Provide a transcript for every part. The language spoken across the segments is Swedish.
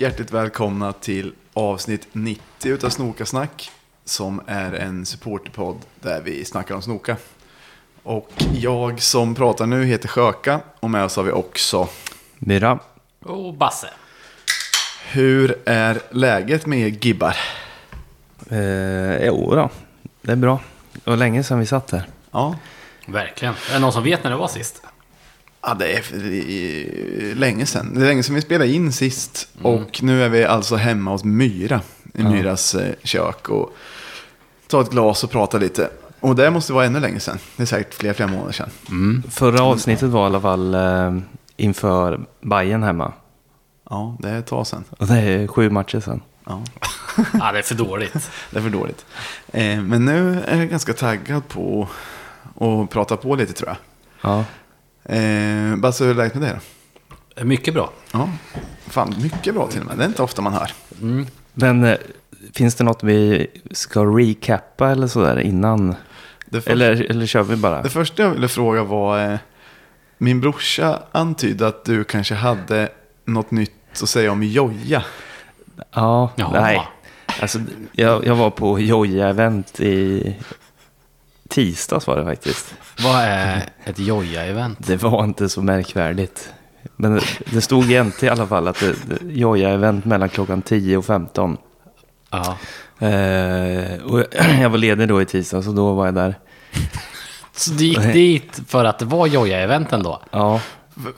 och hjärtligt välkomna till avsnitt 90 utav Snokasnack. Som är en supporterpodd där vi snackar om snoka. Och jag som pratar nu heter Sjöka och med oss har vi också. Myra. Och Basse. Hur är läget med er gibbar? Eh, jo då, det är bra. Det var länge sedan vi satt här. Ja, Verkligen. Är det någon som vet när det var sist? Ja det är det är länge sedan. Det är länge sedan vi spelade in sist. Och nu är vi alltså hemma hos Myra. I Myras eh, kök. Och tar ett glas och pratar lite. Och det måste vara ännu längre sedan. Det är säkert flera, flera månader sedan. Förra avsnittet var i alla fall eh, inför Bayern hemma. Ja, det är ett tag sedan. Och det är sju matcher sedan. Ja. Ja, det är för dåligt. Det är för dåligt. Eh, men nu är jag ganska taggad på att prata på lite tror jag. Ja. Eh, Basse, hur är läget med dig då? Mycket bra. Ja, fan mycket bra till och med. Det är inte ofta man hör. Men eh, finns det något vi ska recappa eller sådär innan? Det, för, Eller, eller kör vi bara? det första jag ville fråga var, eh, min brorsa antydde att du kanske hade något nytt att säga om Joja. Ja, Jaha. nej. Alltså, jag, jag var på Joja-event i tisdags var det faktiskt. Vad är ett joja-event? Det var inte så märkvärdigt. Men det, det stod i NT i alla fall att det, det Joja-event mellan klockan 10 och 15. Ja. Eh, och jag var ledig då i tisdags och då var jag där. Så du gick dit för att det var joja-eventen då? Ja,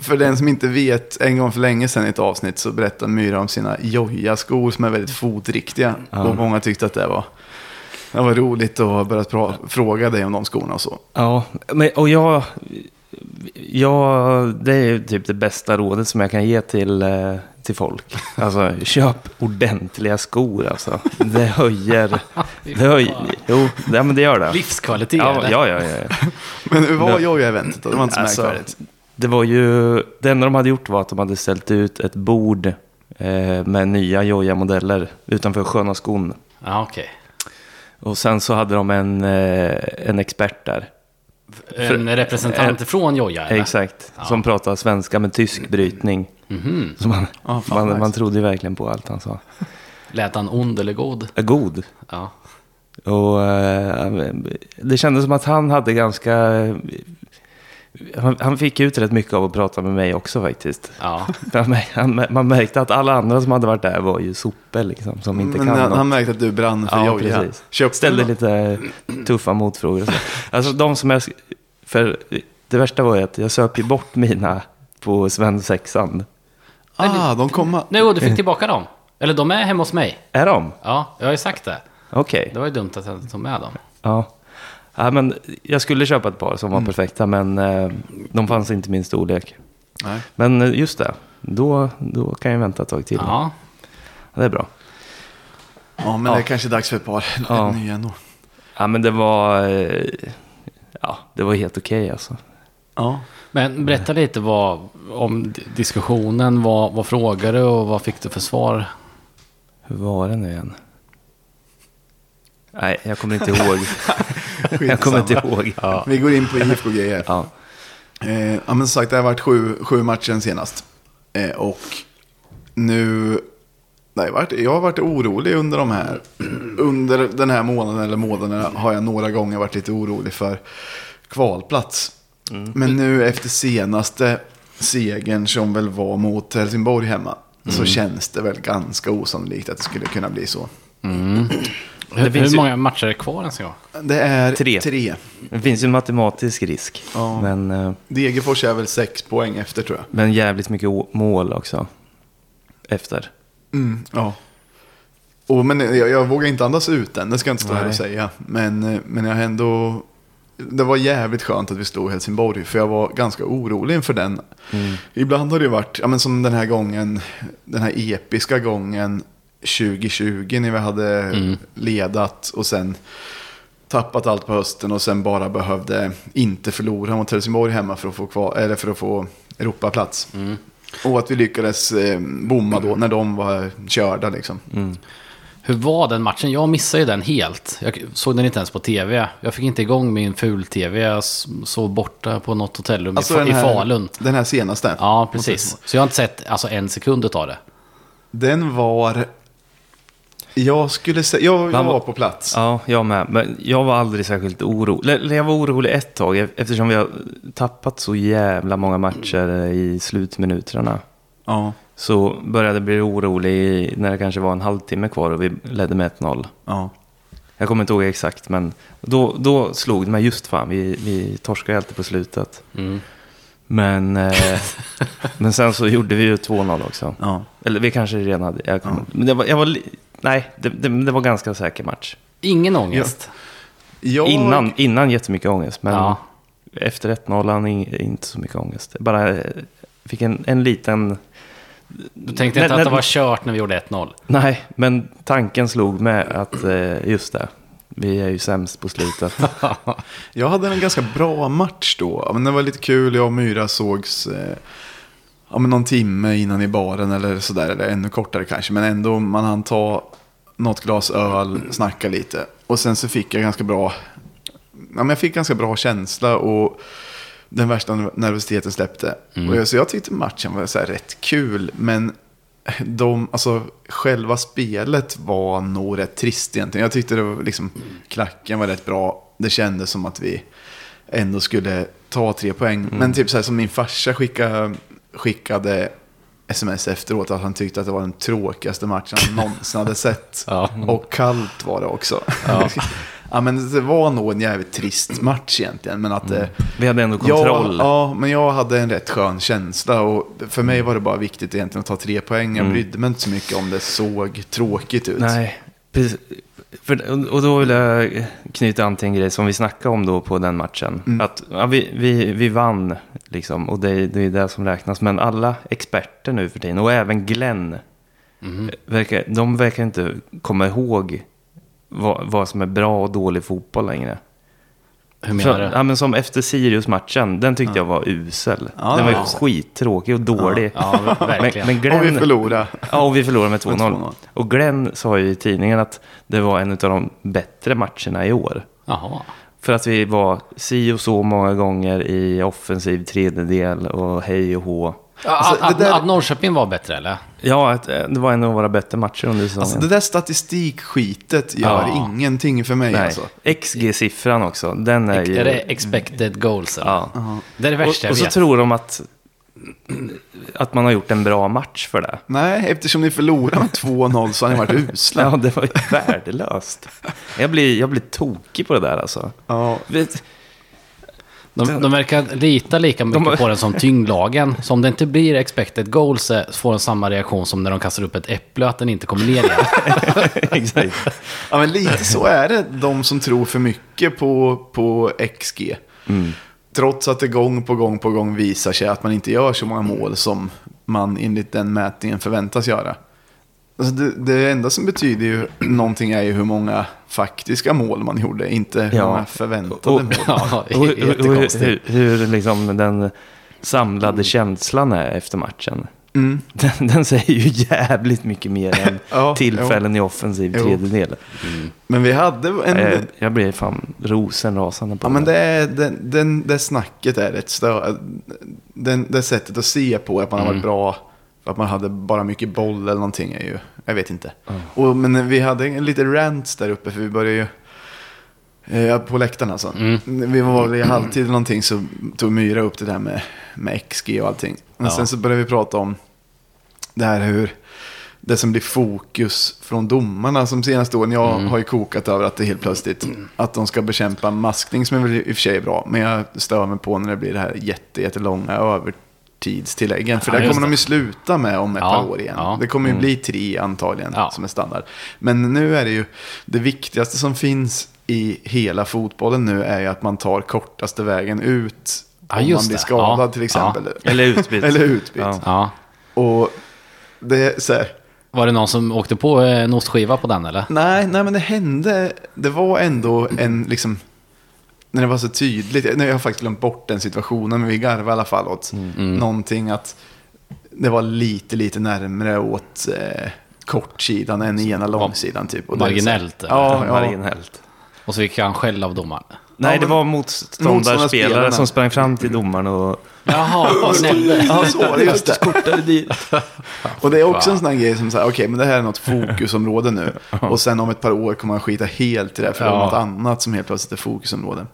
För, den som inte vet, en gång för länge sedan i ett avsnitt så berättade Myra om sina Joja-skor som är väldigt fotriktiga. Och många tyckte att det var, det var roligt att börja pra- fråga dig om de skorna och så. ja. Men, och jag, jag... Det är ju typ det bästa rådet som jag kan ge till, eh, till folk. Alltså, köp ordentliga skor alltså. Det höjer... Det höjer jo, det, men det gör det. Livskvalitet Ja, ja, ja, ja. Men hur var Ja. Joja-eventet då? Det var inte så Alltså, märkvärdigt. det var ju... Det enda de hade gjort var att de hade ställt ut ett bord eh, med nya Joja-modeller utanför Sköna skon. Ja, okej. Och sen så hade de en, eh, en expert där. En representant från joja eller? Exakt. Som pratar svenska med tysk brytning. Mhm. Så man, Ja, fan, man, nice. man trodde ju verkligen på allt han sa. Lät han ond eller god? Är god. Ja. Och eh, det kändes som att han hade ganska... Han, han fick ut rätt mycket av att prata med mig också faktiskt. Ja. Han, han, man märkte att alla andra som hade varit där var ju sopor liksom, som inte Men kan han, något. han märkte att du brann för Ja, precis. Köpte Ställde lite tuffa motfrågor. Alltså de som jag... För det värsta var ju att jag söp ju bort mina på svensexan. Ah, de kom... Nej, och du fick tillbaka dem. Eller de är hemma hos mig. Är de? Ja, jag har ju sagt det. Okej. Det var ju dumt att jag inte tog med dem. Ja. Ja, men jag skulle köpa ett par som var perfekta, men eh, de fanns inte i min storlek. Nej. Men eh, just det, då, då kan jag vänta ett tag till. Ja. Det är bra. Ja, men det är kanske dags för ett par Ja. nya ändå. Ja, men det var... Eh, ja, det var helt okej alltså. Ja. Men berätta lite vad, om diskussionen. Vad, vad frågade du och vad fick du för svar? Hur var det nu igen? Nej, jag kommer inte ihåg. jag kommer inte ihåg. Ja. Vi går in på IFK-grejer. Ja. Eh, ja, men som sagt, det har varit sju, sju matcher sen senast. Eh, och nu... Nej, jag har varit- orolig under de här... Under den här månaden eller månaderna har jag några gånger varit lite orolig för kvalplats. Men nu efter senaste segern som väl var mot Helsingborg hemma. Så känns det väl ganska osannolikt att det skulle kunna bli så. Hur, finns hur ju- många matcher är kvar ens en gång? Det är Tre. tre. Det finns ju en matematisk risk. Ja. Men, eh, Degerfors är väl sex poäng efter tror jag. men jävligt mycket mål också. Efter. Mm, ja. Och, men jag, jag vågar inte andas ut än, det ska jag inte stå här Nej. och säga. Men, eh, men jag ändå... Det var jävligt skönt att vi stod i Helsingborg, för jag var ganska orolig inför den. Ibland har det varit, ja, men som den här gången, den här episka gången 2020 när vi hade ledat och sen tappat allt på hösten och sen bara behövde inte förlora mot Helsingborg hemma för att få, kvar, eller för att få Europaplats. Och att vi lyckades eh, bomma då när de var körda liksom. Hur var den matchen? Jag missade ju den helt. Jag såg den inte ens på tv. Jag fick inte igång min ful-tv. Jag sov borta på något hotellrum den i här- Falun. Den här senaste. Ja, precis. Så jag har inte sett alltså, en sekund av det. Den var... Jag skulle säga... Jag, jag var- var på plats. Ja, jag med. Men jag var aldrig särskilt orolig. Eller jag var orolig ett tag e- eftersom vi har tappat så jävla många matcher i slutminuterna. Ja. Så började jag bli orolig när det kanske var en halvtimme kvar och vi ledde med 1-0. ja. Jag kommer inte ihåg exakt, men då, då slog det mig just fan. Vi, vi torskade alltid på slutet. Mm. Men, eh, men sen så gjorde vi ju 2-0 också. ja. Eller vi kanske redan hade... Jag, kommer- men det var, jag var, nej, det, det, det var ganska säker match. Ingen ångest. Jag, Innan, innan jättemycket ångest, men Ja. efter 1-0 han in- inte så mycket ångest. Bara eh, fick en, en liten... Du tänkte inte Nej, att det nej. var kört när vi gjorde 1-0? Nej, men tanken slog med att eh, just det, vi är ju sämst på slutet. Jag hade en ganska bra match då. Men det var lite kul. Jag och Myra sågs eh, ja, men någon timme innan i baren eller sådär. Eller ännu kortare kanske. Men ändå, man hann ta något glas öl, snacka lite. Och sen så fick jag ganska bra... Ja, men jag fick ganska bra känsla och den värsta nervositeten släppte. Och jag, så jag tyckte matchen var så här rätt kul. Men de, alltså, själva spelet var nog rätt trist egentligen. Jag tyckte det var liksom, klacken var rätt bra. Det kändes som att vi ändå skulle ta tre poäng. Men typ så här som min farsa skickade, skickade sms efteråt att han tyckte att det var den tråkigaste matchen han någonsin hade sett. Ja. Och kallt var det också. Ja. men det var nog en jävligt trist match egentligen. Men att det, Vi hade ändå Ja, kontroll. ja, men jag hade en rätt skön känsla. Och för mig var det bara viktigt egentligen att ta tre poäng. Jag brydde mig inte så mycket om det såg tråkigt ut. Nej, precis. För, och då vill jag knyta an till en grej som vi snackade om då på den matchen. Mm. Att ja, vi, vi, vi vann, liksom, och det, det är det som räknas. Men alla experter nu för tiden, och även Glenn, verkar, de verkar inte komma ihåg vad, vad som är bra och dålig fotboll längre. Hur menar du? ja, men som efter Sirius-matchen, den tyckte jag var usel. Ja, den var ja. skittråkig och dålig. Ja, verkligen. Men, men Och vi Glenn, förlorade. Ja, och vi förlorade med Med 2-0. 2-0. Och Glenn sa ju i tidningen att det var en av de bättre matcherna i år. Jaha. För att vi var si och så många gånger i offensiv tredjedel och hej och hå. Alltså, att, det där- att Norrköping var bättre eller? Ja, eh, det var en av våra bättre matcher under säsongen. Alltså det där statistikskitet gör Ja. ingenting för mig Nej, alltså. XG-siffran också, den är ju... Är det expected goals? eller? Ja. Det är det värsta Och, och så vet. tror de att, att man har gjort en bra match för det. Nej, eftersom ni förlorade med 2-0 så har ni varit usla. Ja, det var ju värdelöst. Jag blir, jag blir tokig på det där alltså. Ja. Vet, De, de verkar lita lika mycket De- på den som tyngdlagen. Så om det inte blir expected goals så får den samma reaktion som när de kastar upp ett äpple, att den inte kommer ner igen. exakt. ja, men lite så är det. De som tror för mycket på, på XG. Trots att det gång på gång på gång visar sig att man inte gör så många mål som man enligt den mätningen förväntas göra. Alltså det, det enda som betyder ju någonting är ju hur många faktiska mål man gjorde, inte hur Ja. många förväntade Och- mål. Ja, Och, jättekonstigt. hur, hur liksom den samlade känslan är efter matchen. Mm. Den, den säger ju jävligt mycket mer än Ja, tillfällen i offensiv Jo. tredjedel. Men vi hade en... Jag, jag blir fan rosenrasande på Ja, men det. det, är, den, den, det snacket är rätt stö... Den, det sättet att se på att man har varit bra, att man hade bara mycket boll eller någonting är ju, jag vet inte. Och, men vi hade en lite rants där uppe för vi började ju, eh, på läktaren alltså. Vi var i halvtid eller någonting så tog Myra upp det där med, med XG och allting. Men Ja. sen så började vi prata om det här hur det som blir fokus från domarna som senaste åren. Jag har ju kokat över att det helt plötsligt att de ska bekämpa maskning som är väl i och för sig bra. Men jag stör mig på när det blir det här jätte, jättelånga övertidstilläggen. För Ja, det kommer de ju sluta med om ett Ja, par år igen. ja. Det kommer ju bli tre antagligen Ja. som är standard. Men nu är det ju det viktigaste som finns i hela fotbollen nu är ju att man tar kortaste vägen ut. Ja, om man blir skadad Ja, till exempel. Eller utbytt. Eller utbytt. Och det är så här. Var det någon som åkte på eh, en ostskiva på den eller? Nej, nej, men det hände. Det var ändå en liksom. När det var så tydligt. Nu har jag faktiskt glömt bort den situationen. Men vi garvade i alla fall åt Mm. någonting att. Det var lite, lite närmre åt eh, kortsidan än ena långsidan typ. Och det så Marginellt, eller? Ja, ja. Marginellt. Och så fick han skäll av domaren. Nej, Ja, det var Motståndarspelarna. som sprang fram till domaren och... Jaha, och gnällde. Ja, så var det just det. Kortade dit. Och det är också en sån här grej som säger, okej, men det här är något fokusområde nu. Och sen om ett par år kommer man skita helt i det, för det är något annat som helt plötsligt är fokusområde.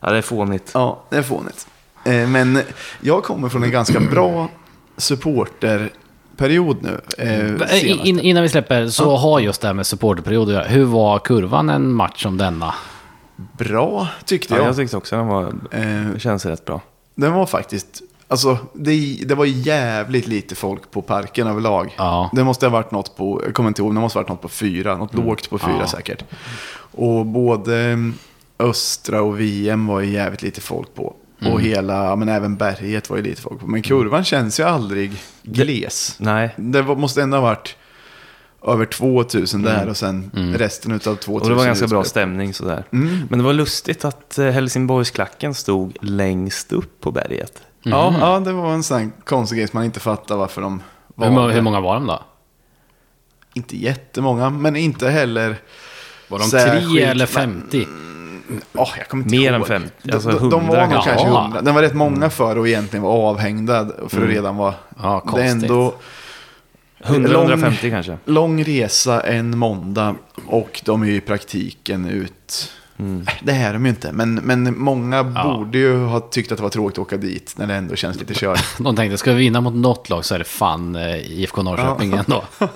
Ja, det är fånigt. Ja, det är fånigt. Eh, Men jag kommer från en ganska bra supporterperiod nu. eh, In, senast. in, innan vi släpper, så har just det här med supporterperiod att göra. Hur var kurvan en match som denna? Bra, tyckte Ja, jag. jag tyckte också den var... Eh, Det känns rätt bra. Den var faktiskt, alltså det, det var jävligt lite folk på parken överlag. Ja. Det måste ha varit något på, jag kommer inte ihåg, det måste ha varit något på fyra, något lågt på fyra Mm. Ja. säkert. Och både mm, Östra och VM var ju jävligt lite folk på. Mm. Och hela, men även berget var ju lite folk på. Men kurvan känns ju aldrig gles. Nej. Det var, måste ändå ha varit över 2000 där och sen resten utav 2000. Mm. Och det var ganska bra stämning sådär. Mm. Men det var lustigt att eh, Helsingborgsklacken stod längst upp på berget. Ja, ja, det var en sån konstig grej som man inte fattar varför de var Hur, där. hur många var de då? Inte jättemånga, men inte heller... Var de tre eller men- 50? Åh, jag kommer inte Mer ihåg. än 50, De- alltså de, de 100 var nog kanske. kanske Jaha. 100. Den var rätt många för att egentligen vara avhängda. För att redan vara... Ja, det är konstigt. ändå 100-150 kanske. lång resa en måndag och de är ju i praktiken ut... Mm. Äh, Det här är de ju inte, men, men många Ja. borde ju ha tyckt att det var tråkigt att åka dit när det ändå känns lite kört. De tänkte, ska vi vinna mot något lag så är det fan eh, IFK Norrköping ändå.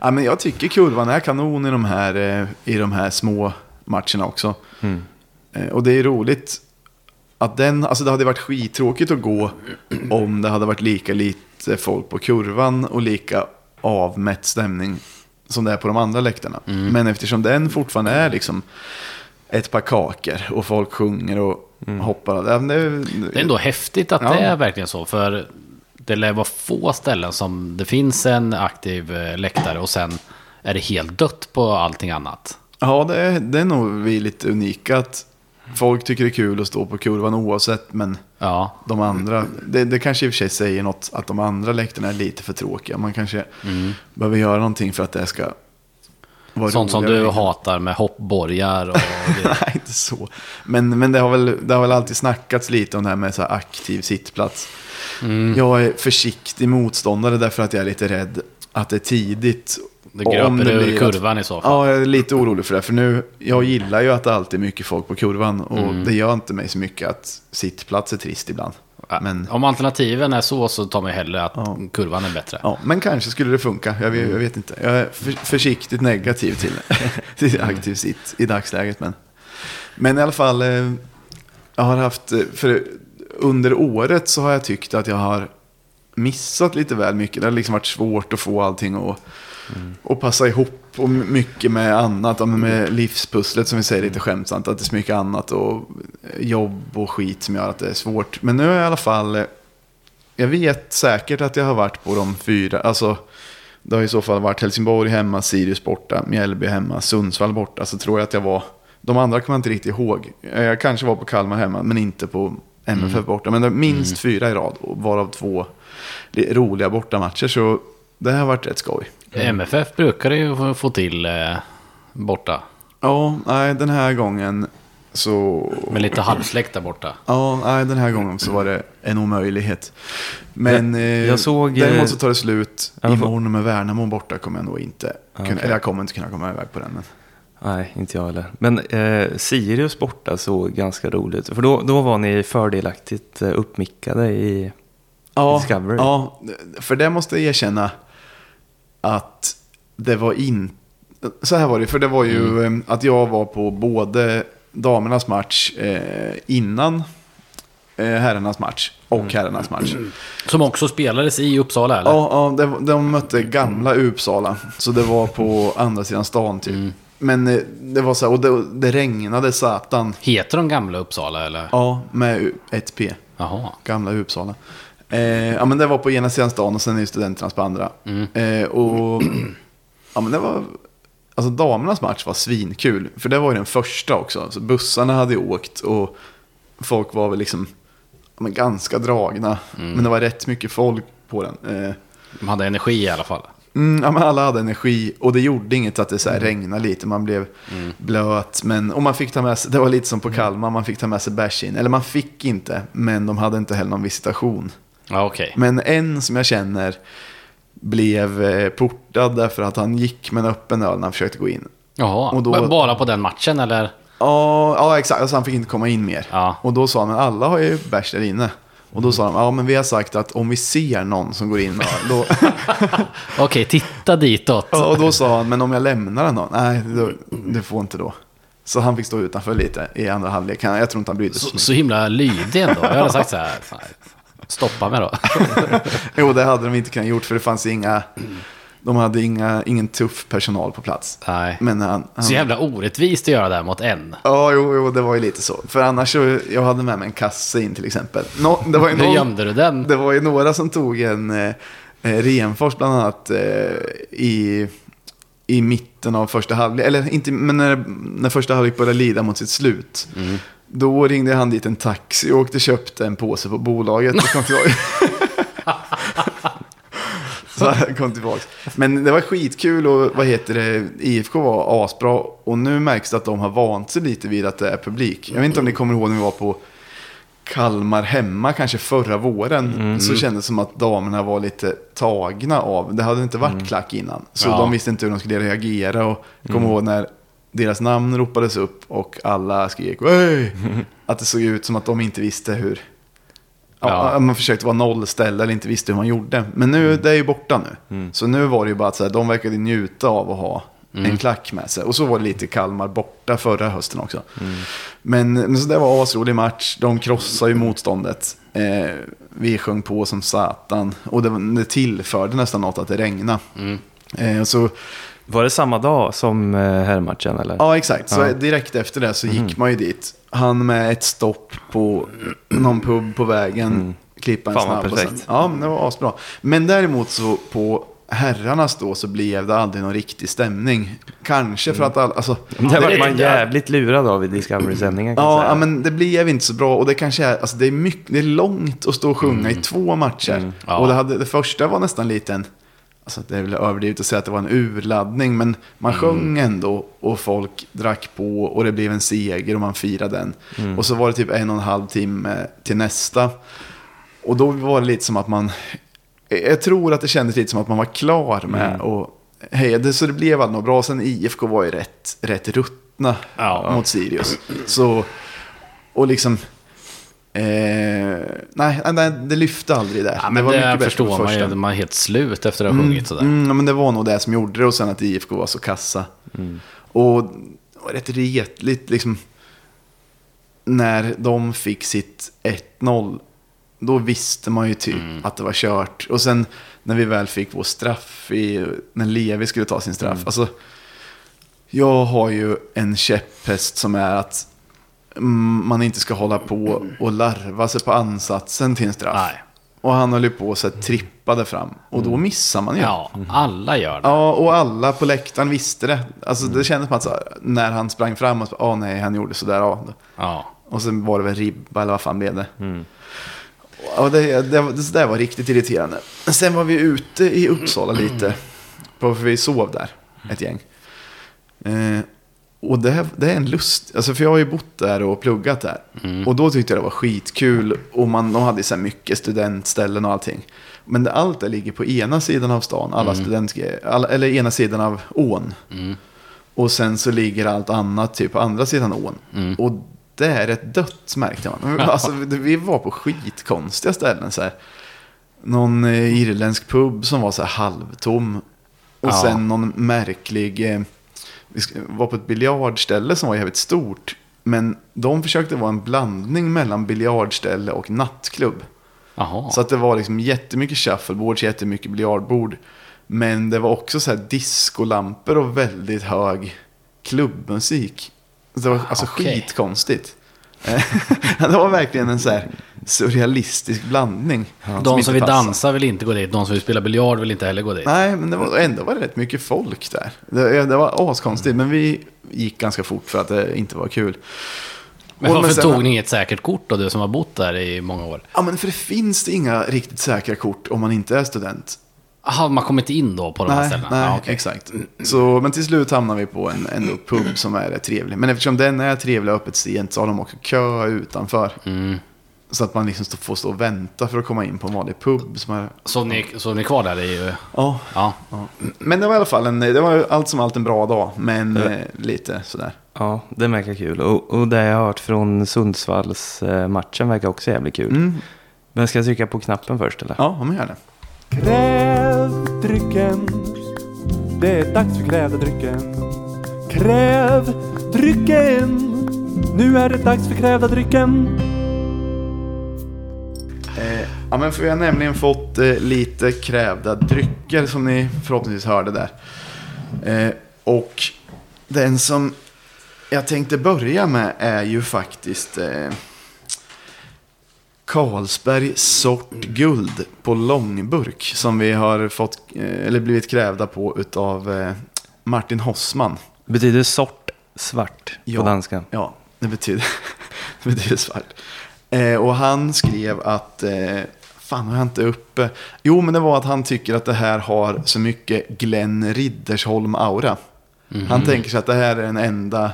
Ja, men jag tycker kurvan är kanon i de här, eh, i de här små matcherna också. Mm. Eh, Och det är roligt att den, alltså det hade varit skittråkigt att gå om det hade varit lika lite folk på kurvan och lika avmätt stämning som det är på de andra läktarna. Men eftersom den fortfarande är liksom ett par kakor och folk sjunger och hoppar. Ja, men Det, Det är ändå häftigt att Ja. det är verkligen så. För det lär vara få ställen som det finns en aktiv eh, läktare och sen är det helt dött på allting annat. Ja, det är, det är nog vi lite unika. Att folk tycker det är kul att stå på kurvan oavsett, men Ja, de andra, det, det kanske i och för sig säger något att de andra läktarna är lite för tråkiga. Man kanske behöver göra någonting för att det ska vara sånt som du hatar med hoppborgar och. Nej, inte så. Men, men det, har väl, det har väl alltid snackats lite om det här med så här aktiv sittplats. Mm. Jag är försiktig motståndare därför att jag är lite rädd att det är tidigt. Det gröper ur blir att- kurvan i så fall. Ja, jag är lite orolig för det. För nu, jag gillar ju att det alltid är mycket folk på kurvan. Och Mm. det gör inte mig så mycket att sittplats är trist ibland. Men, Om alternativen är så så tar man hellre att Ja. kurvan är bättre. ja, men kanske skulle det funka. Jag vet, jag vet inte. Jag är för, försiktigt negativ till, till aktiv sitt i dagsläget. Men, men i alla fall, eh, jag har haft... eh, För under året så har jag tyckt att jag har missat lite väl mycket. Det har liksom varit svårt att få allting att, att passa ihop. Och mycket med annat, med livspusslet som vi säger lite skämtsamt. Att det är så mycket annat och jobb och skit som gör att det är svårt. Men nu har jag i alla fall... eh, Jag vet säkert att jag har varit på de fyra. Alltså, det har i så fall varit Helsingborg hemma, Sirius borta, Mjällby hemma, Sundsvall borta. Så tror jag att jag var... De andra kommer jag inte riktigt ihåg. Jag kanske var på Kalmar hemma, men inte på MFF borta. Men det är minst fyra i rad, och varav två li- roliga bortamatcher. Så det har varit rätt skoj. MFF brukar ju få- till eh, borta. Ja, nej, den här gången så... Med lite halvsläkt där borta. Ja, nej, den här gången så var det en omöjlighet. Men eh, jag såg, eh, däremot så tar det slut Ja, men- imorgon med Värnamo borta kommer jag nog inte kunna, okej. eller jag kommer inte kunna komma iväg på den. Men. Nej, inte jag heller. Men eh, Sirius borta såg ganska roligt. För då, då var ni fördelaktigt eh, uppmickade i... Ja, Discovery. ja, för det måste jag erkänna att det var inte... Så här var det, för det var ju Mm. eh, att jag var på både damernas match eh, innan eh, herrarnas match och Mm. herrarnas match. Som också spelades i Uppsala eller? Ja, ja de, de mötte gamla Uppsala. Så det var på andra sidan stan typ. Men eh, det var så här, och det, det regnade satan. Heter de gamla Uppsala eller? Ja, med ett P. Jaha. Gamla Uppsala. Eh, ja, men det var på ena sidan stan och sen är studenternas på andra. Eh, och ja, men det var... Alltså damernas match var svinkul. För det var ju den första också. Så bussarna hade ju åkt och folk var väl liksom ja, men ganska dragna. Men det var rätt mycket folk på den. Eh, De hade energi i alla fall. Mm, ja, men alla hade energi och det gjorde inget att det så här regnade lite. Man blev blöt. Men, och man fick ta med sig, det var lite som på Kalmar, man fick ta med sig bärs in. Eller man fick inte, men de hade inte heller någon visitation. Ja, okej. Men en som jag känner blev eh, portad därför att han gick med en öppen öl när han försökte gå in. Jaha, Och då- bara på den matchen eller? Ja, ja exakt. Alltså han fick inte komma in mer. Ja. Och då sa han, men alla har ju bärs där inne. Och då sa de, ja men vi har sagt att om vi ser någon som går in med då... Okej, titta ditåt. Ja, och då sa han, men om jag lämnar den då? Nej, då, det får inte då. Så han fick stå utanför lite i andra halvlek. Jag tror inte han brydde sig. Så, så himla lydig ändå. Jag hade sagt så här, stoppa mig då. Jo, det hade de inte kunnat gjort för det fanns inga... De hade inga, ingen tuff personal på plats. Nej. Men han... han Så jävla orättvist att göra det här mot en. Ja, jo, jo, det var ju lite så. För annars så, jag hade med mig en kasse in till exempel. Nå, det, var ju Hur någon, gömde du den? det var ju några som tog en eh, eh, Renfors bland annat eh, i, i mitten av första halvlek. Eller inte, men när, när första halvlek började lida mot sitt slut. Då ringde han dit en taxi och åkte och köpte en påse på bolaget. Och kom tillbaka. Så han kom tillbaka. Men det var skitkul och vad heter det, IFK var asbra. Och nu märks det att de har vant sig lite vid att det är publik. Jag vet inte om ni kommer ihåg när vi var på Kalmar hemma kanske förra våren. Så kändes det som att damerna var lite tagna av. Det hade inte varit klack innan. Så Ja. de visste inte hur de skulle reagera. Och jag kommer ihåg när deras namn ropades upp och alla skrek Hey! Att det såg ut som att de inte visste hur... Ja. Man försökte vara nollställd eller inte visste hur man gjorde. Men nu, det är ju borta nu. Så nu var det ju bara att så här, de verkade njuta av att ha en klack med sig. Och så var det lite Kalmar borta förra hösten också. Men, men så det var en asrolig match. De krossade ju motståndet. Eh, vi sjöng på som satan. Och det, det tillförde nästan något att det regnade. Eh, så, Var det samma dag som eh, herrmatchen eller? ja, exakt. Så Ja. direkt efter det så gick man ju dit. Han med ett stopp på någon pub på vägen. Klippa en Fan, snabb. Och sen, perfekt. ja, det var asbra. Men däremot så på herrarnas då så blev det aldrig någon riktig stämning. Kanske för att alla, alltså, det var man jävligt lurad av i Discovery-sändningen Ja, ja, men det blev inte så bra. Och det kanske är, alltså det är, mycket, det är långt att stå och sjunga Mm. i två matcher. Ja. Och det, hade, det första var nästan lite en, alltså det är väl överdrivet att säga att det var en urladdning. Men man Mm. sjöng ändå och folk drack på och det blev en seger och man firade den. Mm. Och så var det typ en och en halv timme till nästa. Och då var det lite som att man, jag tror att det kändes lite som att man var klar med Mm. och hejade. Så det blev aldrig något bra. Sen IFK var ju rätt, rätt ruttna Ja. mot Sirius. Så, och liksom... Eh, nej, nej, det lyfte aldrig där. Ja, men det, mycket bättre på förstår man första. ju. Man är helt slut efter att ha sjungit sådär. Mm, men det var nog det som gjorde det och sen att IFK var så kassa. Och det var rätt retligt liksom. När de fick sitt 1-0, då visste man ju typ att det var kört. Och sen när vi väl fick vår straff, i, när Levi skulle ta sin straff. Alltså, jag har ju en käpphäst som är att mm, man inte ska hålla på och larva sig på ansatsen till en straff. Nej. Och han höll ju på så här, trippade fram. Och då missar man ju. Ja, alla gör det. Ja, och alla på läktaren visste det. Alltså det kändes som att här, när han sprang fram och ah nej, han gjorde sådär. Ja. Ja. Och sen var det väl ribba eller vad fan blev det? Och det, det, var- det där var riktigt irriterande. Sen var vi ute i Uppsala lite. För vi sov där, ett gäng. Eh, och det, det är en lust, alltså för jag har ju bott där och pluggat där. Och då tyckte jag det var skitkul. Och man, de hade så här mycket studentställen och allting. Men det, allt det ligger på ena sidan av stan, alla studentgrejer. Alla, eller ena sidan av ån. Och sen så ligger allt annat typ på andra sidan ån. Och det är ett dött märkte man. Alltså, vi var på skitkonstiga ställen. Så här. Någon eh, irländsk pub som var så här halvtom. Och Ja. sen någon märklig... Eh, vi var på ett biljardställe som var jävligt stort. Men de försökte vara en blandning mellan biljardställe och nattklubb. Jaha. Så att det var liksom jättemycket shuffleboards, jättemycket biljardbord. Men det var också så här discolampor och väldigt hög klubbmusik. Det var alltså Okej. skitkonstigt. Det var verkligen en så här surrealistisk blandning. de inte som vill dansa vill inte gå dit. De som vill spela biljard vill inte heller gå dit. Nej, men det var, ändå var det rätt mycket folk där. Det, det var askonstigt, men vi gick ganska fort för att det inte var kul. Men varför sen- tog ni inget säkert kort då, du som har bott där i många år? Ja, men för det finns det inga riktigt säkra kort om man inte är student. Jaha, man kommer inte in då på de här ställena? nej Ja, okej. exakt. Så, men till slut hamnar vi på en, en pub som är trevlig. Men eftersom den är trevlig och öppet sent så har de också kö utanför. Mm. Så att man liksom får stå och vänta för att komma in på en vanlig pub. Som är, Så ni, så ni är kvar där? Det är ju... ja. Ja. Men det var i alla fall en, det var allt som allt en bra dag. Men Ja. eh, lite sådär. Ja, det verkar kul. Och, och det jag har hört från Sundsvalls eh, matchen verkar också jävligt kul. Mm. Men ska jag trycka på knappen först eller? Ja, men gör det. Kräv drycken. Det är dags för krävda drycken. Kräv drycken. Nu är det dags för krävda drycken. Eh, ja, men för vi har nämligen fått eh, lite krävda drycker som ni förhoppningsvis hörde där. Eh, och den som jag tänkte börja med är ju faktiskt eh, Carlsberg sort guld på långburk som vi har fått, eh, eller blivit krävda på utav eh, Martin Hossman. Betyder sort svart Ja. på danska? Ja, det betyder, det betyder svart. Eh, och han skrev att, eh, fan har jag inte uppe, jo men det var att han tycker att det här har så mycket Glenn Riddersholm-aura. Han tänker sig att det här är den enda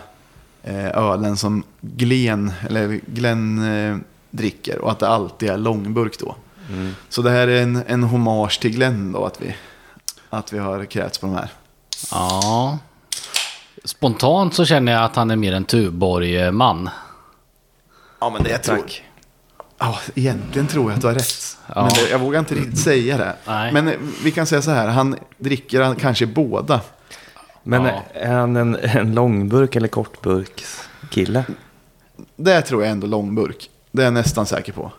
eh, ölen som Glenn, eller Glenn eh, dricker och att det alltid är långburk då. Så det här är en, en hommage till Glenn då, att vi, att vi har krävts på de här. ja. Spontant så känner jag att han är mer en Tuborg-man. Ja, men det tror Tack. Ja, egentligen tror jag att du har rätt. Ja. Men det, jag vågar inte riktigt säga det. Nej. Men eh, vi kan säga så här, han dricker han kanske båda. Men Ja. är han en, en långburk eller kortburks kille? Det tror jag ändå långburk. Det är jag nästan säker på.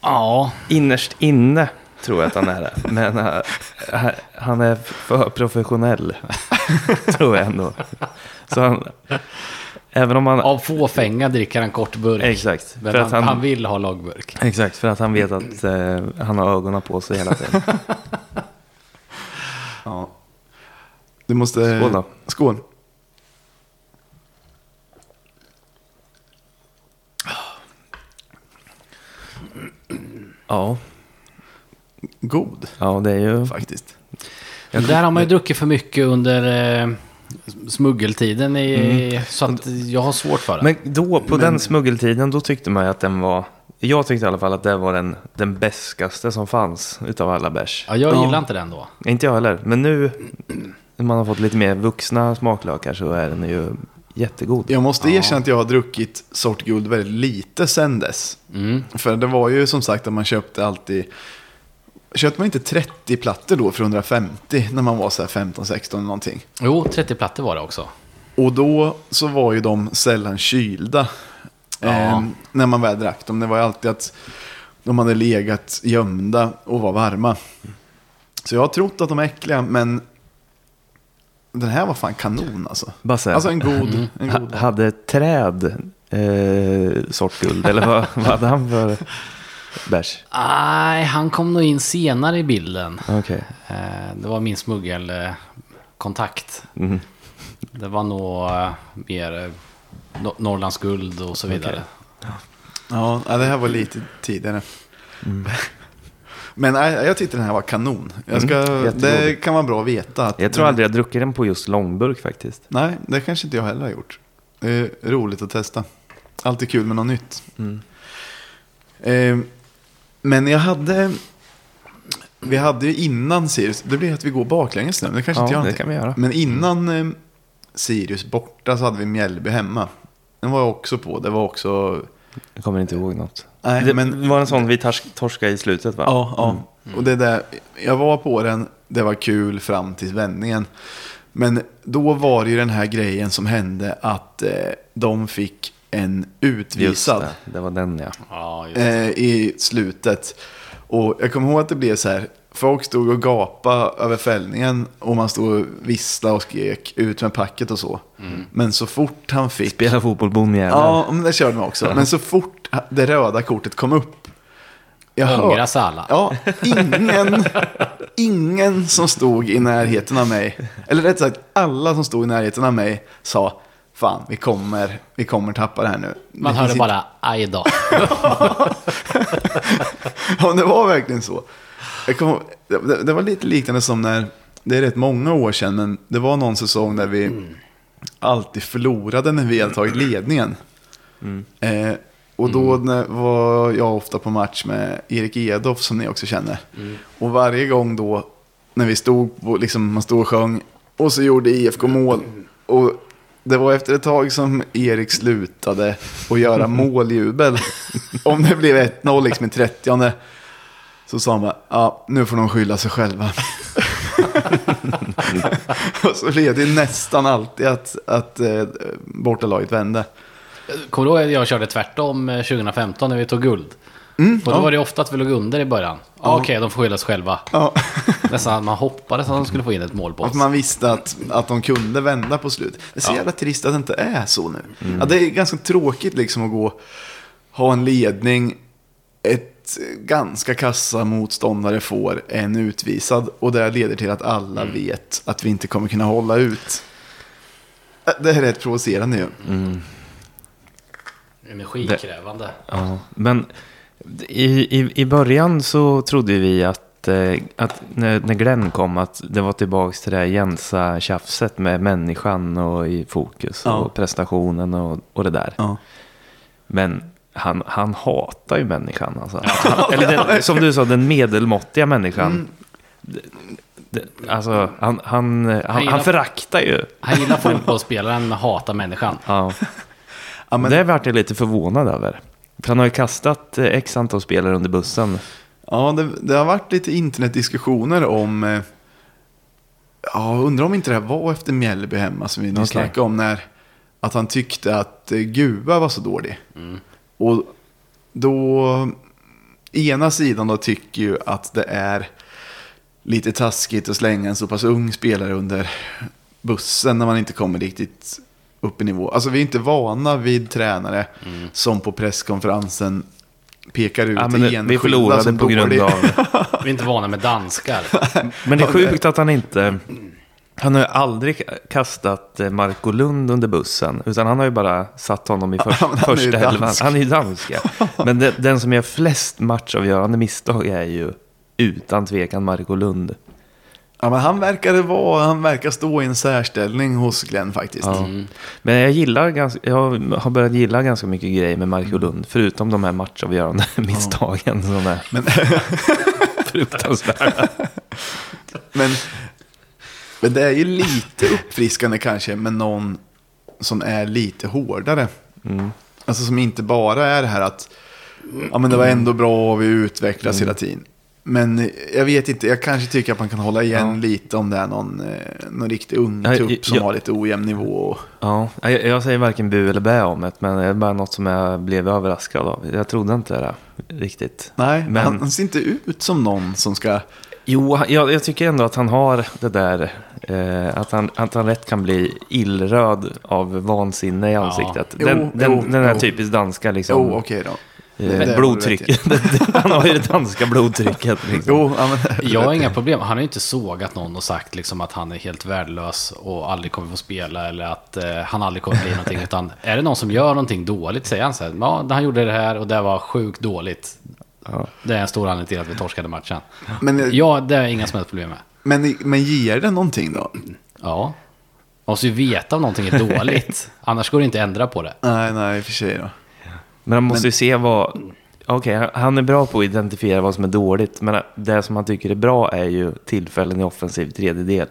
Ja, Innerst inne tror jag att han är det. Men eh, han är för professionell. tror jag ändå. Så han, även om han... av fåfänga dricker han kort burk. Exakt. Men För han, att han... han, vill ha långburk. exakt, för att han vet att eh, han har ögonen på sig hela tiden. Ja. Du måste... Skål då. Skål. Ja, God, ja det är ju... faktiskt. Men där har man ju druckit för mycket under eh, smuggeltiden. I, Så att jag har svårt för det. Men då, på Men- den smuggeltiden, då tyckte man ju att den var... Jag tyckte i alla fall att det var den, den bäskaste som fanns utav alla bärs. ja, jag Ja. gillar inte den då. Inte jag heller, men nu när man har fått lite mer vuxna smaklökar så är den ju jättegod. Jag måste Ja. erkänna att jag har druckit sort guld väldigt lite sen dess. Mm. För det var ju som sagt att man köpte alltid... Köpte man inte 30 plattor då för 150 när man var så här 15-16 någonting? Jo, 30 plattor var det också. Och då så var ju de sällan kylda. Ja. Eh, när man väl drack dem. Det var ju alltid att de hade legat gömda och var varma. Så jag har trott att de är äckliga, men den här var fan kanon alltså. Basse, Alltså en god. En ha, god. hade träd eh, sortguld? eller vad, vad hade han för bärs? Nej, han kom nog in senare i bilden. Okej. Eh, det var min smuggelkontakt. Mhm. Det var nog eh, mer eh, No- Norrlands guld och så vidare. Ja, ja, det här var lite tidigare. Men nej, jag tyckte den här var kanon. Jag ska, Mm, det kan vara bra att veta. Att Jag tror aldrig jag druckit den på just långburk faktiskt. Nej, det kanske inte jag heller har gjort. Det är roligt att testa. Alltid kul med något nytt. Mm. Eh, men jag hade... Vi hade ju innan Sirius, det blir att vi går baklänges nu, det kanske Ja, inte gör det någonting. kan vi göra. Men innan eh, Sirius borta så hade vi Mjällby hemma. Den var jag också på, det var också... Jag kommer inte ihåg något. Nej, det men... var en sån vi tors- torskade i slutet va? Ja, ja. Och det där, jag var på den, det var kul fram till vändningen. Men då var det ju den här grejen som hände att eh, de fick en Just utvisad det, det var den ja. Just eh, i slutet. Och jag kommer ihåg att det blev så här, folk stod och gapade över fällningen och man stod och visslade och skrek ut med packet och så. Men så fort han fick... Spela fotboll bonjävel. Ja, men det körde man också. Men så fort det röda kortet kom upp. Jag hör- Ångra sig alla. Ja, ingen, ingen som stod i närheten av mig, eller rätt sagt alla som stod i närheten av mig sa Fan, vi kommer, vi kommer tappa det här nu. Man Det hörde bara aj då. Ja, det var verkligen så. Jag kom, det, det var lite liknande som när, det är rätt många år sedan, men det var någon säsong där vi alltid förlorade när vi hade tagit ledningen. Eh, och då när, var jag ofta på match med Erik Edoff som ni också känner. Och varje gång då när vi stod, på, liksom, man stod och sjöng och så gjorde IFK mål. Och det var efter ett tag som Erik slutade att göra måljubel. Om det blev 1-0 liksom i 30 så sa man, ja nu får de skylla sig själva. och så blev det nästan alltid att, att eh, bortalaget vände. Kommer du ihåg att jag körde tvärtom eh, 2015 när vi tog guld? och då ja. var det ofta att vi låg under i början. Ja. Okej, de får skylla sig själva. Ja. Nästan att man hoppades att de skulle få in ett mål på Att oss. man visste att, att de kunde vända på slut. Det är så jävla trist att det inte är så nu. Ja, det är ganska tråkigt liksom att gå, ha en ledning, ett ganska kassa motståndare får en utvisad och det leder till att alla vet att vi inte kommer kunna hålla ut. Äh, Det här är rätt provocerande ju. Energikrävande. Ja, men i, i, i början så trodde vi att, eh, att när, när Glenn kom att det var tillbaka till det här Jensa-tjafset med människan och i fokus Ja. och prestationen och, och det där. Ja. Men han, han hatar ju människan. Alltså. Han, eller den, som du sa, den medelmåttiga människan. Det- det- Alltså, han, han, han, gillar- han föraktar ju. Han gillar fotbollsspelaren men hatar människan. Ja. Ja, men, Det vart jag lite förvånad över. För han har ju kastat eh, x antal spelare under bussen. ja det, det har varit lite internetdiskussioner om... eh, Ja, undrar om inte det här var efter Mjällby hemma som vi nyss Okej. snackade om. När, att han tyckte att eh, Guva var så dålig. Och då, ena sidan då tycker ju att det är lite taskigt att slänga en så pass ung spelare under bussen när man inte kommer riktigt upp i nivå. Alltså vi är inte vana vid tränare som på presskonferensen pekar ut Ja, men det, vi enskilda förlorade som på grund av... Vi är inte vana med danskar. Men det är sjukt att han inte... Han har ju aldrig kastat Marco Lund under bussen. Utan han har ju bara satt honom i för, Ja, första elvan. dansk. Han är ju dansk, ja. Men den, den som gör flest matchavgörande misstag är ju utan tvekan Marco Lund. Ja, men han verkar vara, han verkar stå i en särställning hos Glenn faktiskt. Ja. Men jag gillar ganska, jag har börjat gilla ganska mycket grejer med Marco Lund. Förutom de här matchavgörande misstagen som är Men, fruktansvärda. men, men det är ju lite uppfriskande kanske med någon som är lite hårdare. Alltså som inte bara är det här att ja, men det var ändå bra och vi utvecklas hela tiden. Men jag vet inte, jag kanske tycker att man kan hålla igen lite om det är någon, eh, någon riktig ung Ja, trupp som ja. har lite ojämn nivå. Ja, jag, jag säger varken bu eller bä om det, men det är bara något som jag blev överraskad av. Jag trodde inte det riktigt. nej, Men- han, han ser inte ut som någon som ska... Jo, jag, jag tycker ändå att han har det där, eh, att, han, att han lätt kan bli illröd av vansinne i ansiktet. Jo, den, den, jo, den här jo. typiskt danska Jo, liksom. okej då. Eh, Det- blodtrycket. han har ju det danska blodtrycket. Liksom. Jo, ja, men, Jag har inga problem. Han har ju inte sågat någon och sagt liksom att han är helt värdelös och aldrig kommer få spela eller att eh, han aldrig kommer bli någonting. Utan är det någon som gör någonting dåligt säger han så här, ja, han gjorde det här och det var sjukt dåligt. Ja. Det är en stor anledning till att vi torskade matchen. men, Ja, det är inga som helst problem med. men, men ger det någonting då? Ja. Man måste ju veta om någonting är dåligt. Annars går det inte att ändra på det. Nej, nej, i och för sig då. Men han måste ju se vad... Okej, han- han är bra på att identifiera vad som är dåligt. Men det som han tycker är bra är ju tillfällen i offensiv tredjedel.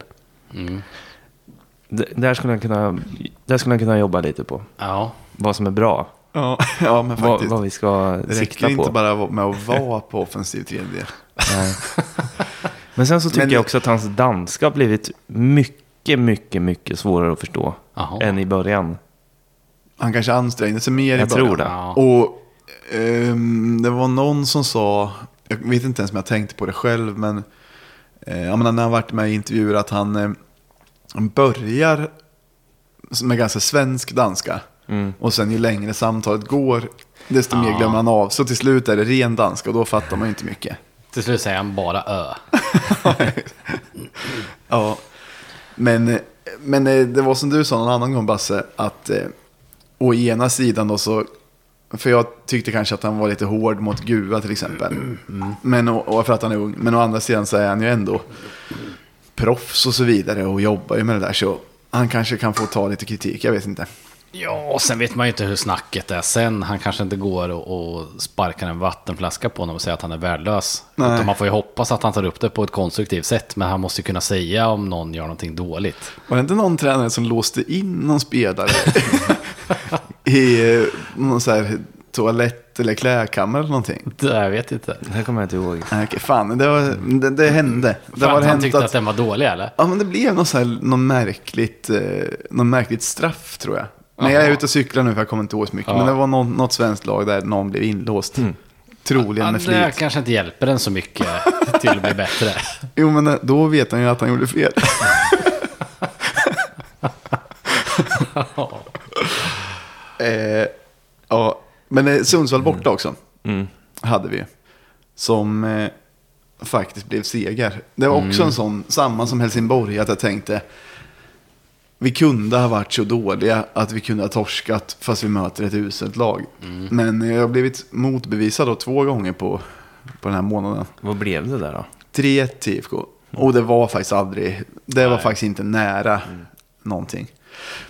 Mm. Där skulle, han kunna, där skulle han kunna jobba lite på. Ja. Vad som är bra. Ja, ja men Vad, faktiskt. vad vi ska det sikta räcker på. inte bara med att vara på offensiv tredjedel. Nej. Men sen så tycker Men- jag också att hans danska har blivit mycket, mycket, mycket svårare att förstå. Jaha. Än i början. Han kanske ansträngde sig mer i Jag början. tror det. Ja. Och ehm, det var någon som sa, jag vet inte ens om jag tänkte på det själv, men eh, jag menar, när han varit med i intervjuer att han, eh, börjar med ganska svensk danska. Mm. Och sen ju längre samtalet går, desto mer Ja. glömmer han av. Så till slut är det ren danska och då fattar man ju inte mycket. Till slut säger han bara ö. Ja, men, men eh, det var som du sa någon annan gång Basse, att eh, å ena sidan då så För jag tyckte kanske att han var lite hård mot Gua till exempel. Men, och, och för att han är ung. Men å andra sidan så är han ju ändå proffs och så vidare och jobbar ju med det där. Så han kanske kan få ta lite kritik, jag vet inte. Ja, och sen vet man ju inte hur snacket är sen. Han kanske inte går och, och sparkar en vattenflaska på honom och säger att han är värdelös. Nej. Utan man får ju hoppas att han tar upp det på ett konstruktivt sätt. Men han måste ju kunna säga om någon gör någonting dåligt. Var det inte någon tränare som låste in någon spelare i eh, någon så här toalett eller klädkammare eller någonting? Det, jag vet inte. Det här kommer jag inte ihåg. Nej, okej, fan, det, var, det, det hände. Det För var han hänt tyckte att... att, den var dålig eller? ja, men det blev något, så här, något, märkligt, eh, något märkligt straff tror jag. Men jag är ute och cyklar nu för jag kommer inte ihåg så mycket. Ja. Men det var någon, något svenskt lag där någon blev inlåst. Troligen Ja, med det flit. kanske inte hjälper den så mycket till att bli bättre. Jo, men eh, då vet han ju att han gjorde fel. eh, ja, men eh, Sundsvall borta också. Mm. Hade vi. Som eh, faktiskt blev seger. Det var också en sån, samma som Helsingborg, att jag tänkte. Vi kunde ha varit så dåliga att vi kunde ha torskat fast vi möter ett uselt lag. Men jag har blivit motbevisad då två gånger på, på den här månaden. Vad blev det där då? 3-1 till IFK. Och det var faktiskt aldrig, det var Nej. faktiskt inte nära någonting.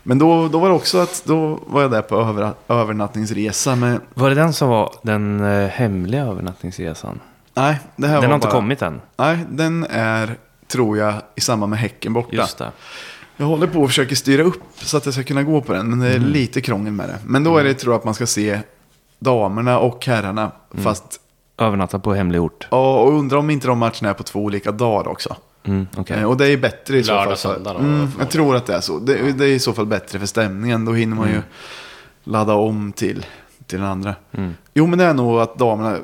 Men då, då var det också att, då var jag där på över, övernattningsresa med, Var det den som var den eh, hemliga övernattningsresan? nej, det här Den var har inte bara, kommit än. Nej, den är, tror jag, i samband med Häcken borta. Just det. Jag håller på och försöker styra upp så att jag ska kunna gå på den, men det är Mm. lite krångel med det. Men då är det, tror jag, att man ska se damerna och herrarna, Mm. fast, Övernatta på hemlig ort. ja, och undrar om inte de matcherna är på två olika dagar också. Mm. Eh, Och det är bättre i så Lördag, fall. för- söndag då, mm, jag tror att det är så. Det, det är i så fall bättre för stämningen. Då hinner man Mm. ju ladda om till, till den andra. Jo, men det är nog att damerna...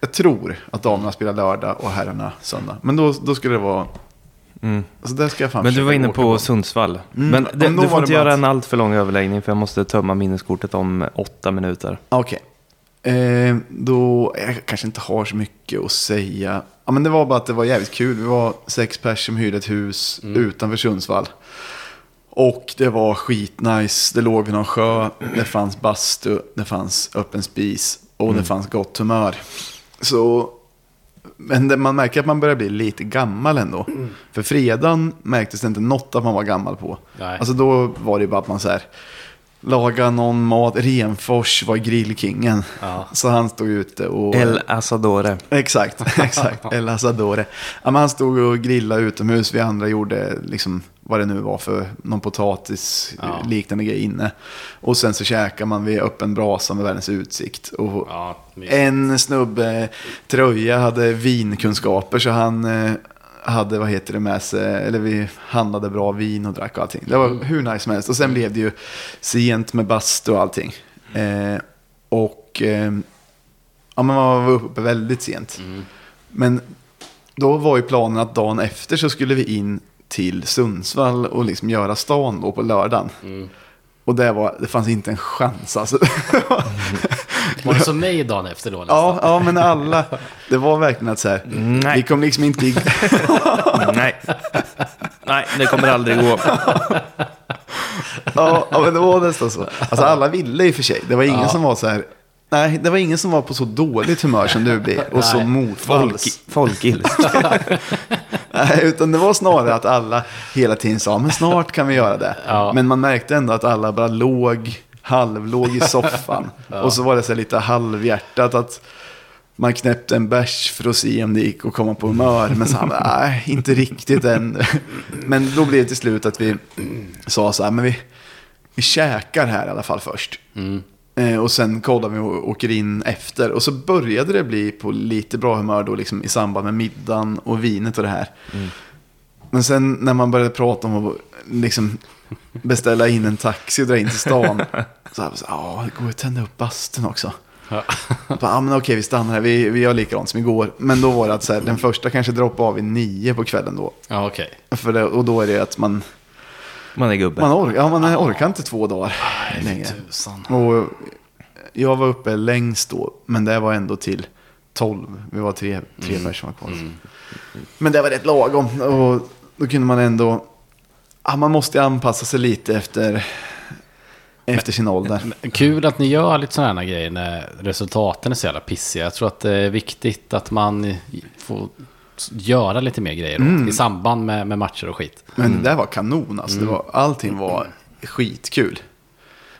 Jag tror att damerna spelar lördag och herrarna söndag. Men då, då skulle det vara... Mm. Alltså det ska jag fan Men du var inne åka på Sundsvall. Mm, Men det, du får inte göra att- en allt för lång överläggning för jag måste tömma minneskortet om åtta minuter. Okej. Eh, då, jag kanske inte har så mycket att säga. Ja, men det var bara att det var jävligt kul. Vi var sex pers som hyrde ett hus utanför Sundsvall. Och det var skitnice. Det låg vid någon sjö. Det fanns bastu. Det fanns öppen spis. Och det fanns gott humör. Så... Men man märker att man börjar bli lite gammal ändå. För fredagen märktes det inte något att man var gammal på. Nej. Alltså då var det bara att man så här... Laga någon mat. Renfors var grillkingen. Ja. Så han stod ute och... El Asadore. Exakt, exakt. El Asadore. Ja, men han stod och grillade utomhus. Vi andra gjorde liksom vad det nu var för någon potatis Ja. liknande grej inne. Och sen så käkar man vid öppen brasa med världens utsikt. Och en snubbe, Tröja, hade vinkunskaper så han eh, hade, vad heter det, med sig, eller vi handlade bra vin och drack och allting. Det var hur nice som helst. Och sen blev det ju sent med bastu och allting. Eh, och eh, ja, man var uppe väldigt sent. Men då var ju planen att dagen efter så skulle vi in till Sundsvall och liksom göra stan då på lördagen. Och det, var, det fanns inte en chans alltså. Var det som mig dagen efter då nästan? Ja, ja, men alla. Det var verkligen att så här. Nej. Vi kom liksom inte... i- Nej. Nej, det kommer aldrig gå. Ja, ja, men det var nästan så. Alltså alla ville i och för sig. Det var ingen Ja. som var så här. Nej, det var ingen som var på så dåligt humör som du blir. Och så Nej. motvalls. Folkilska. Nej, utan det var snarare att alla hela tiden sa, men snart kan vi göra det. Ja. Men man märkte ändå att alla bara låg, halvlåg i soffan. Och så var det så lite halvhjärtat att man knäppte en bärs för att se om det gick att komma på humör. Men så här, nej, inte riktigt än. Men då blev det till slut att vi sa så här, men vi, vi käkar här i alla fall först. Eh, och sen kollar vi och åker in efter. Och så började det bli på lite bra humör då liksom i samband med middagen och vinet och det här. Men sen när man började prata om att liksom beställa in en taxi och dra in till stan. Så här, så, ja, det går att tända upp bastun också. Ja. Ja, men okej, vi stannar här. Vi, vi gör likadant som igår. Men då var det att så här, den första kanske droppade av vid nio på kvällen då. Ja, okej. För det, och då är det att man, Man är gubbe. man, orkar, ja, man orkar inte två dagar längre. Tusan. Och jag var uppe längst då, men det var ändå till 12. Vi var tre, tre Mm. personer kvar. Men det var rätt lagom. Och då kunde man ändå... Ja, man måste anpassa sig lite efter efter sin ålder. Kul att ni gör lite sådana här grejer när resultaten är så jävla pissiga. Jag tror att det är viktigt att man får göra lite mer grejer då, i samband med, med matcher och skit. Men det där var kanon alltså. Det var, allting var skitkul.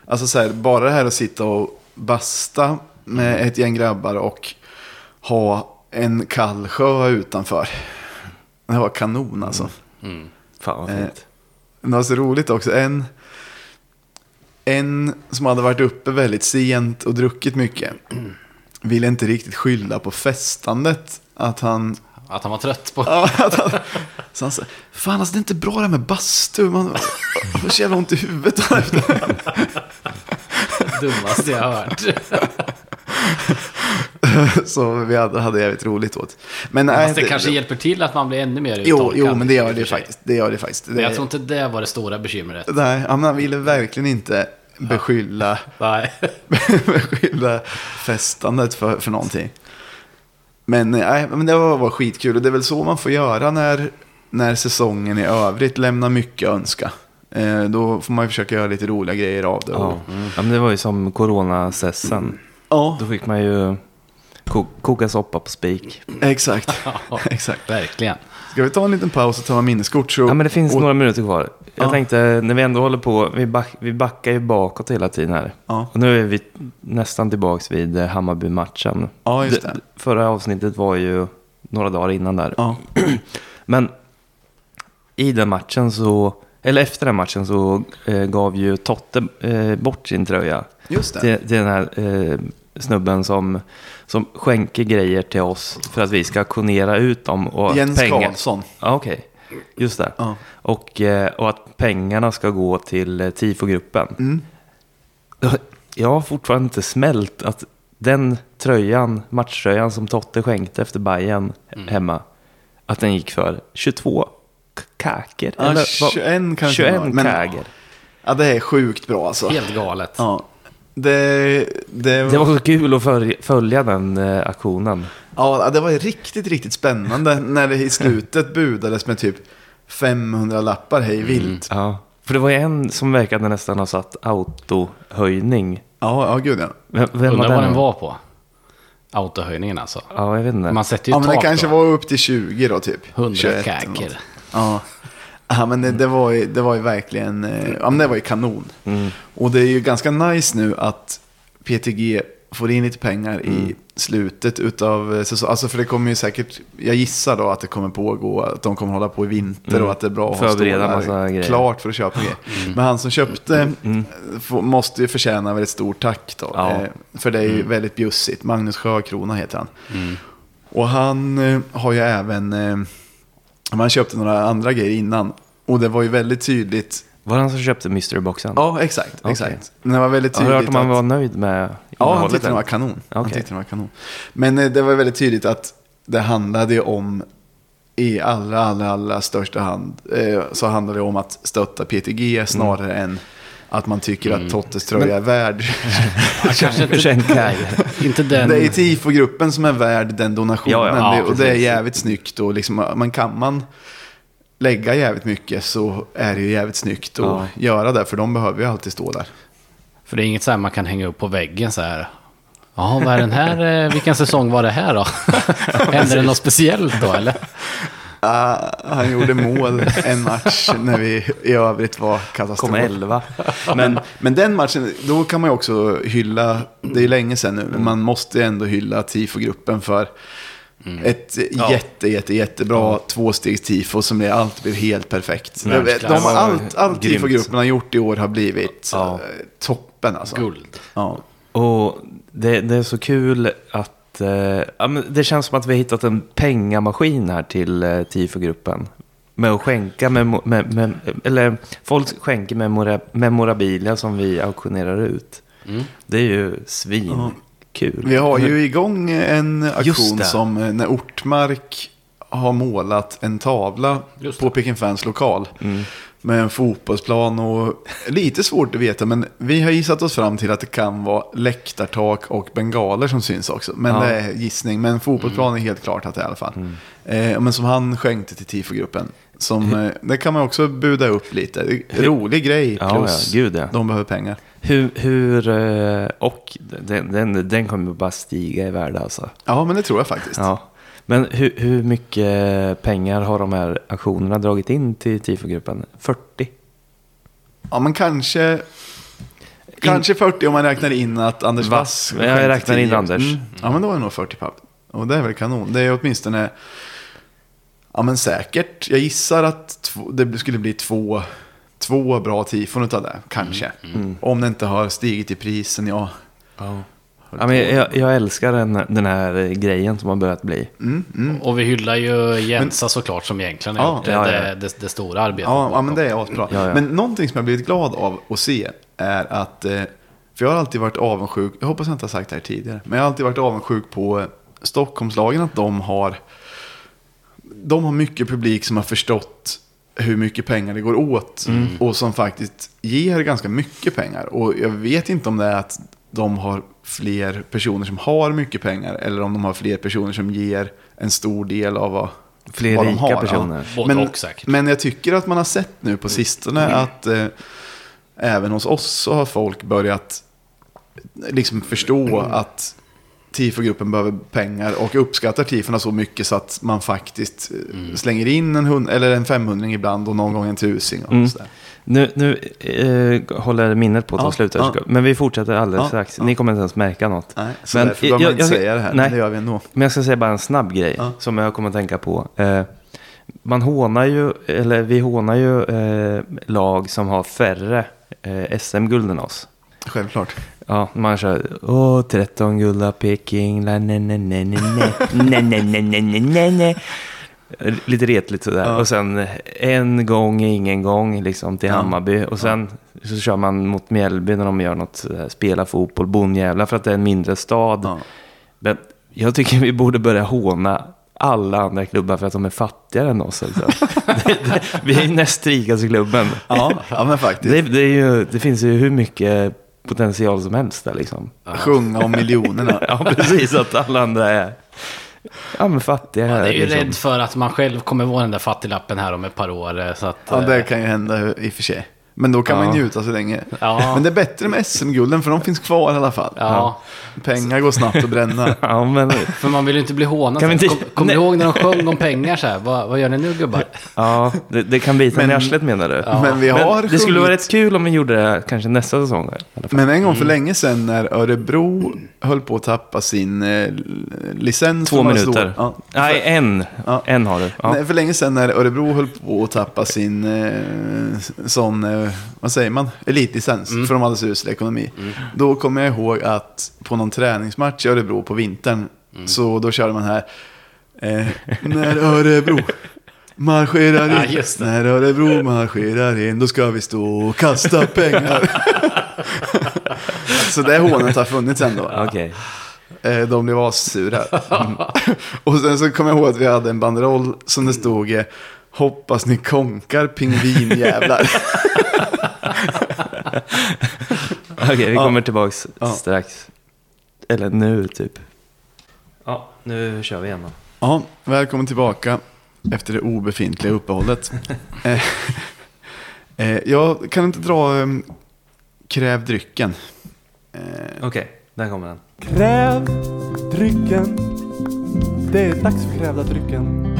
Alltså så här, bara det här att sitta och basta med ett gäng grabbar och ha en kall sjö utanför. Det var kanon alltså. Fan vad Eh, fint. Det var så roligt också. En, en som hade varit uppe väldigt sent och druckit mycket ville inte riktigt skylla på festandet. Att han... Att han var trött på Ja, att han så han sa, fan alltså det är inte bra det här med bastu. Man får så jävla ont i huvudet. dagen efter." det dummaste jag har hört. så vi hade, hade jävligt roligt åt. Men, nej, Fast det kanske hjälper till att man blir ännu mer Jo, uttorkad. jo, men det gör det faktiskt. Det gör det faktiskt. Det, Men jag tror inte det var det stora bekymret. Nej, han ville verkligen inte beskylla, Nej. beskylla festandet för, för någonting. Men, nej, men det var, var skitkul och det är väl så man får göra när, när säsongen i övrigt lämnar mycket att önska. Eh, då får man ju försöka göra lite roliga grejer av det. Ja. Och, ja, men det var ju som coronasessen. Ja Då fick man ju ko koka soppa på spik. exakt. exakt. Verkligen. Ska vi ta en liten paus och ta minneskort? Så, Ja, men det finns och, några minuter kvar. Jag Ja. tänkte, när vi ändå håller på, vi, back, vi backar ju bakåt hela tiden här. Ja. Och nu är vi nästan tillbaka vid eh, Hammarby-matchen. Ja, just det. Förra avsnittet var ju några dagar innan där. Ja. Men i den matchen så, eller efter den matchen så eh, gav ju Totte eh, bort sin tröja. Just det. Till, till den här eh, snubben som, som skänker grejer till oss för att vi ska auktionera ut dem. Och Jens pengar- Karlsson. Ja, okej. Just det. Ja. Och, eh, och att pengarna ska gå till eh, TIFO-gruppen. Mm. Jag har fortfarande inte smält att den tröjan, matchtröjan som Totte skänkte efter Bayern Mm. hemma, att den gick för 22 k- kaker. Ja, eller vad- 21 kanske 21 det var, men-. Ja, det är sjukt bra alltså. Helt galet. Ja. Det, det, Det var så kul att följa, följa den eh, aktionen. ja, det var riktigt, riktigt spännande när det i slutet budades med typ 500 lappar hej vilt. Ja. För det var ju en som verkade nästan ha satt autohöjning. Ja, ja, gud ja. Vem, vem Undrar var vad den? den var på. Autohöjningen alltså. Ja, jag vet inte. Man sätter ju Ja, men det tak kanske då. var upp till 20 då typ. 100 21 eller något. kaker. Ja. Ja, men det, det, var ju, det var ju verkligen, eh, ja men det var ju kanon. Mm. Och det är ju ganska nice nu att PTG får in lite pengar Mm. i slutet utav säsongen. Alltså för det kommer ju säkert, jag gissar då att det kommer pågå, att de kommer hålla på i vinter Mm. och att det är bra att ha Förbereda stålar massa grejer. klart för att köpa grejer. Men han som köpte får, måste ju förtjäna väldigt stort tack då. Ja. Eh, för det är ju väldigt bjussigt. Magnus Sjökrona heter han. Och han eh, har ju även, eh, man köpte några andra grejer innan. Och det var ju väldigt tydligt. Var det han som köpte mysteryboxen? Ja, exakt. Exakt. Men det var väldigt Har du tydligt hört om han var nöjd med Ja, han innehållet tyckte den var kanon. Han Okej. tyckte den var kanon. Men eh, det var väldigt tydligt att det handlade om, i allra, allra, allra största hand, eh, så handlade det om att stötta PTG snarare än att man tycker att Tottes tröja är värd. Kanske inte, 21 kager. inte den... det är TIFO-gruppen som är värd den donationen. Ja, ja, det, och det är jävligt snyggt. Och liksom, man kan man lägga jävligt mycket så är det ju jävligt snyggt att göra det. För de behöver ju alltid stå där. För det är inget så här man kan hänga upp på väggen så här. Ja, vad är den här? eh, Vilken säsong var det här då? Händer det något speciellt då eller? Ah, han gjorde mål en match när vi i övrigt var katastrof. Kom 11. Men, men den matchen, då kan man ju också hylla, det är länge sedan nu, men man måste ändå hylla tifogruppen för ett jätte, jätte, jättebra tvåstegs-tifo som är, allt blir helt perfekt. De, de, allt allt tifogruppen har gjort i år har blivit Ja. eh, toppen alltså. Guld. Ja. Och det, det är så kul att... Eh, ja, men det känns som att vi har hittat en pengamaskin här till eh, TIFO-gruppen. Med att skänka, memo, med, med, eller folk skänker memora, memorabilia som vi auktionerar ut. Det är ju svinkul. Vi har ju igång en aktion som eh, när Ortmark har målat en tavla på Pick Fans lokal. Mm. Med en fotbollsplan och lite svårt att veta. Men vi har gissat oss fram till att det kan vara läktartak och bengaler som syns också. Men Ja. det är gissning. Men fotbollsplan är helt klart att det är i alla fall. Eh, men som han skänkte till TIFO-gruppen. Som, eh, det kan man också buda upp lite. Rolig grej plus ja, gud, ja. de behöver pengar. Hur, hur eh, och den, den, den kommer bara stiga i värde alltså. Ja, men det tror jag faktiskt. Ja. Men hur, hur mycket pengar har de här aktionerna dragit in till TIFO-gruppen? 40? Ja, men kanske... Kanske 40 om man räknar in att Anders? Wass... Ja, jag räknar in skänkte 10. Anders. Mm. Ja, men då är det nog 40 papp. Och det är väl kanon. Det är åtminstone... Ja, men säkert. Jag gissar att två, det skulle bli två, två bra tifon utav det. Kanske. Mm. Om det inte har stigit i prisen, ja. Ja, men jag, jag älskar den, den här grejen som har börjat bli. Mm, mm. Och vi hyllar ju Jensa såklart som egentligen har Ja, gjort det, ja, ja. det, det, det stora arbetet. Ja, ja, men det är asbra. Ja, ja. Men någonting som jag blivit glad av att se är att, eh, för jag har alltid varit avundsjuk, jag hoppas jag inte har sagt det här tidigare, men jag har alltid varit avundsjuk på Stockholmslagen att de har, de har mycket publik som har förstått hur mycket pengar det går åt och som faktiskt ger ganska mycket pengar. Och jag vet inte om det är att de har fler personer som har mycket pengar eller om de har fler personer som ger en stor del av vad, Fler vad de har. personer. Både Men, och men jag tycker att man har sett nu på sistone att eh, även hos oss så har folk börjat liksom förstå att TIFO-gruppen behöver pengar och uppskattar TIFOna så mycket så att man faktiskt eh, slänger in en, hund, eller en 500 ibland och någon gång en tusing. Och Mm. sådär. Nu, nu eh, håller minnet på att ta Ja, slut. ja. Men vi fortsätter alldeles Ja, strax. Ni kommer inte ens märka något. Nej, så Men därför behöver man inte jag- säga det här, nej. men det gör vi ändå. Men jag ska säga bara en snabb grej som jag kommer att tänka på. Eh, man hånar ju, eller vi hånar ju eh, lag som har färre eh, SM-guld än oss. Självklart. Ja, man kör åh 13 guld av Peking, la ne ne ne ne ne ne ne ne ne ne ne Lite retligt sådär. Ja. Och sen en gång, ingen gång liksom till. Hammarby. Och sen så kör man mot Mjällby när de gör något, eh, spela fotboll, bonnjävlar för att det är en mindre stad. Ja. Men jag tycker vi borde börja håna alla andra klubbar för att de är fattigare än oss. Alltså. det, det, vi är ju näst rikaste klubben. Ja, ja, men faktiskt. Det, det, ju, det finns ju hur mycket potential som helst där liksom. Sjunga om miljonerna. Ja, precis. Att alla andra är ja, men fattiga. Man är ju liksom. rädd för att man själv kommer vara den där fattiglappen här om ett par år. eh, Så att, Ja, eh, det kan ju hända i och för sig. Men då kan Ja. man njuta så länge. Ja. Men det är bättre med SM-gulden för de finns kvar i alla fall. Ja, Pengar går snabbt att bränna. Ja, men, för man vill ju inte bli hånad. Kan vi Kom, inte- Kommer Nej. du ihåg när de sjöng om pengar så här? Vad, vad gör ni nu gubbar? ja det, det kan bita Men- i arslet menar du? Men vi har Men det skulle vara rätt kul om vi gjorde det kanske nästa säsong. i alla fall. Men en gång för Mm. länge sedan när Örebro höll på att tappa sin eh, licens. Två minuter. Ja. Nej, en. Ja. En har du. Ja. Nej, för länge sedan när Örebro höll på att tappa sin eh, sån, eh, vad säger man, elitlicens. Mm. För de hade så usel ekonomi. Då kommer jag ihåg att på någon träningsmatch i Örebro på vintern. Mm. Så då körde man här. Eh, när Örebro marscherar in. Ja, när Örebro marscherar in. Då ska vi stå och kasta pengar. så det hånet har funnits ändå. Okej. Eh, De blev assura. Mm. och sen så kommer jag ihåg att vi hade en banderoll som det stod eh, Hoppas ni konkar pingvinjävlar. Okej, vi Ja. kommer tillbaks Ja. strax. Eller nu, typ. Ja, nu kör vi igen då. ja, välkommen tillbaka efter det obefintliga uppehållet. eh, eh, jag kan inte dra eh, Kräv drycken. Eh, Okej, där kommer den. Kräv drycken. Det är dags för krävda drycken.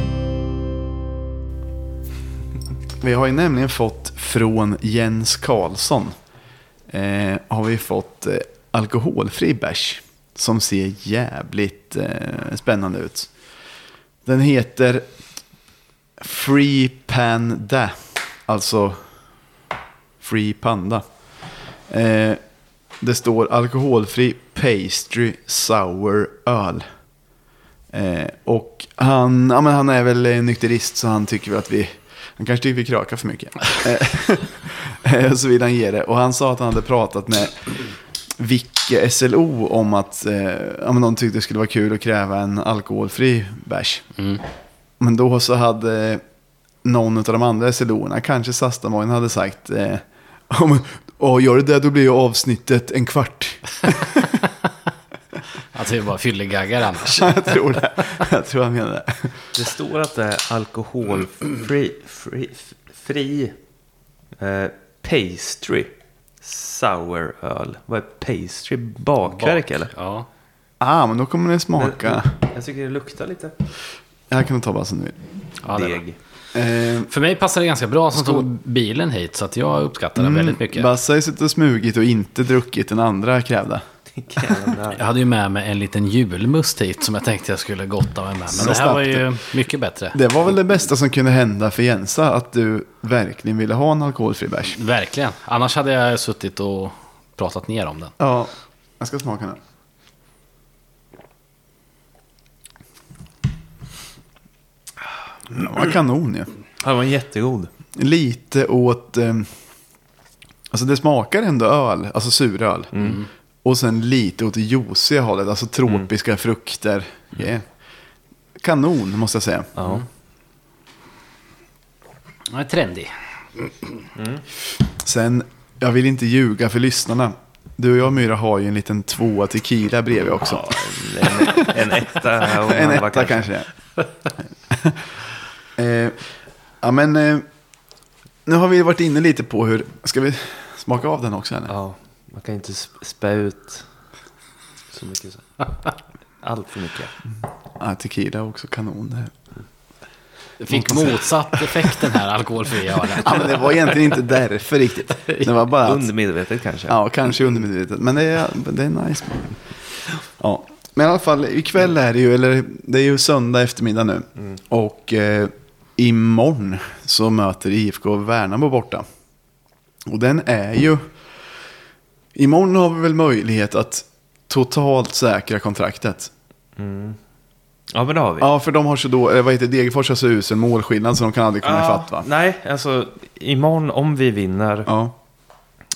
Vi har ju nämligen fått från Jens Karlsson. Eh, har vi fått eh, alkoholfri bärs. Som ser jävligt eh, spännande ut. Den heter Free Panda. Alltså Free Panda. Eh, det står alkoholfri pastry sour öl. Eh, och han, ja, men han är väl nykterist så han tycker väl att vi, han kanske tycker vi krökar för mycket. Eh, så vill han ge det. Och han sa att han hade pratat med Vicke SLO om att eh, ja, men de tyckte det skulle vara kul att kräva en alkoholfri bärs. Men då så hade någon av de andra SLO-erna, kanske Sastamojen, hade sagt eh, men, ja, gör det där då blir ju avsnittet en kvart. Att vi bara fyllegaggar annars. jag tror det. Jag tror han menar det. Det står att det är alkoholfri fri, fri, eh, pastry. souröl. Vad är pastry? Bakverk eller? Ja. Ah, men då kommer det smaka. Jag tycker det luktar lite Jag kan ta bara som du vill. Ja, det är deg. Eh, För mig passar det ganska bra som tog bilen hit, så att jag uppskattar det väldigt mycket. Basse har suttit och smugit och inte druckit den andra krävde. Jag hade ju med mig en liten julmust hit som jag tänkte jag skulle gotta mig med. Men Så det här snabbt. var ju mycket bättre. Det var väl det bästa som kunde hända för Jensa, att du verkligen ville ha en alkoholfri bärs. Verkligen. Annars hade jag suttit och pratat ner om den. Ja, jag ska smaka den. Den var kanon ju. Ja, den var jättegod. Lite åt... Eh, alltså det smakar ändå öl, alltså suröl. Och sen lite åt det juiciga hållet, alltså tropiska frukter. Yeah. Kanon måste jag säga. Ja. Den är trendig. Sen, jag vill inte ljuga för lyssnarna. Du och jag Myra har ju en liten tvåa tequila bredvid också. En, en etta och en etta kanske. eh, ja men, eh, nu har vi varit inne lite på hur, ska vi smaka av den också eller? Ja, man kan inte sp- spä ut så mycket. Så. Allt för mycket. Ja, tequila är också kanon. det. Fick motsatt effekt den här alkoholfria. Ja, men det var egentligen inte därför riktigt. Det var bara att, Undermedvetet kanske. ja, kanske undermedvetet. Men det är, det är nice. Ja, men i alla fall ikväll är det ju, eller det är ju söndag eftermiddag nu. Och eh, imorgon så möter IFK Värnamo borta. Och den är ju, imorgon har vi väl möjlighet att totalt säkra kontraktet. Ja, men det har vi. Ja, för de har så då, eller vad heter det, Degerfors har så usel målskillnad så de kan aldrig komma ifatt va? Nej, alltså imorgon om vi vinner Ja,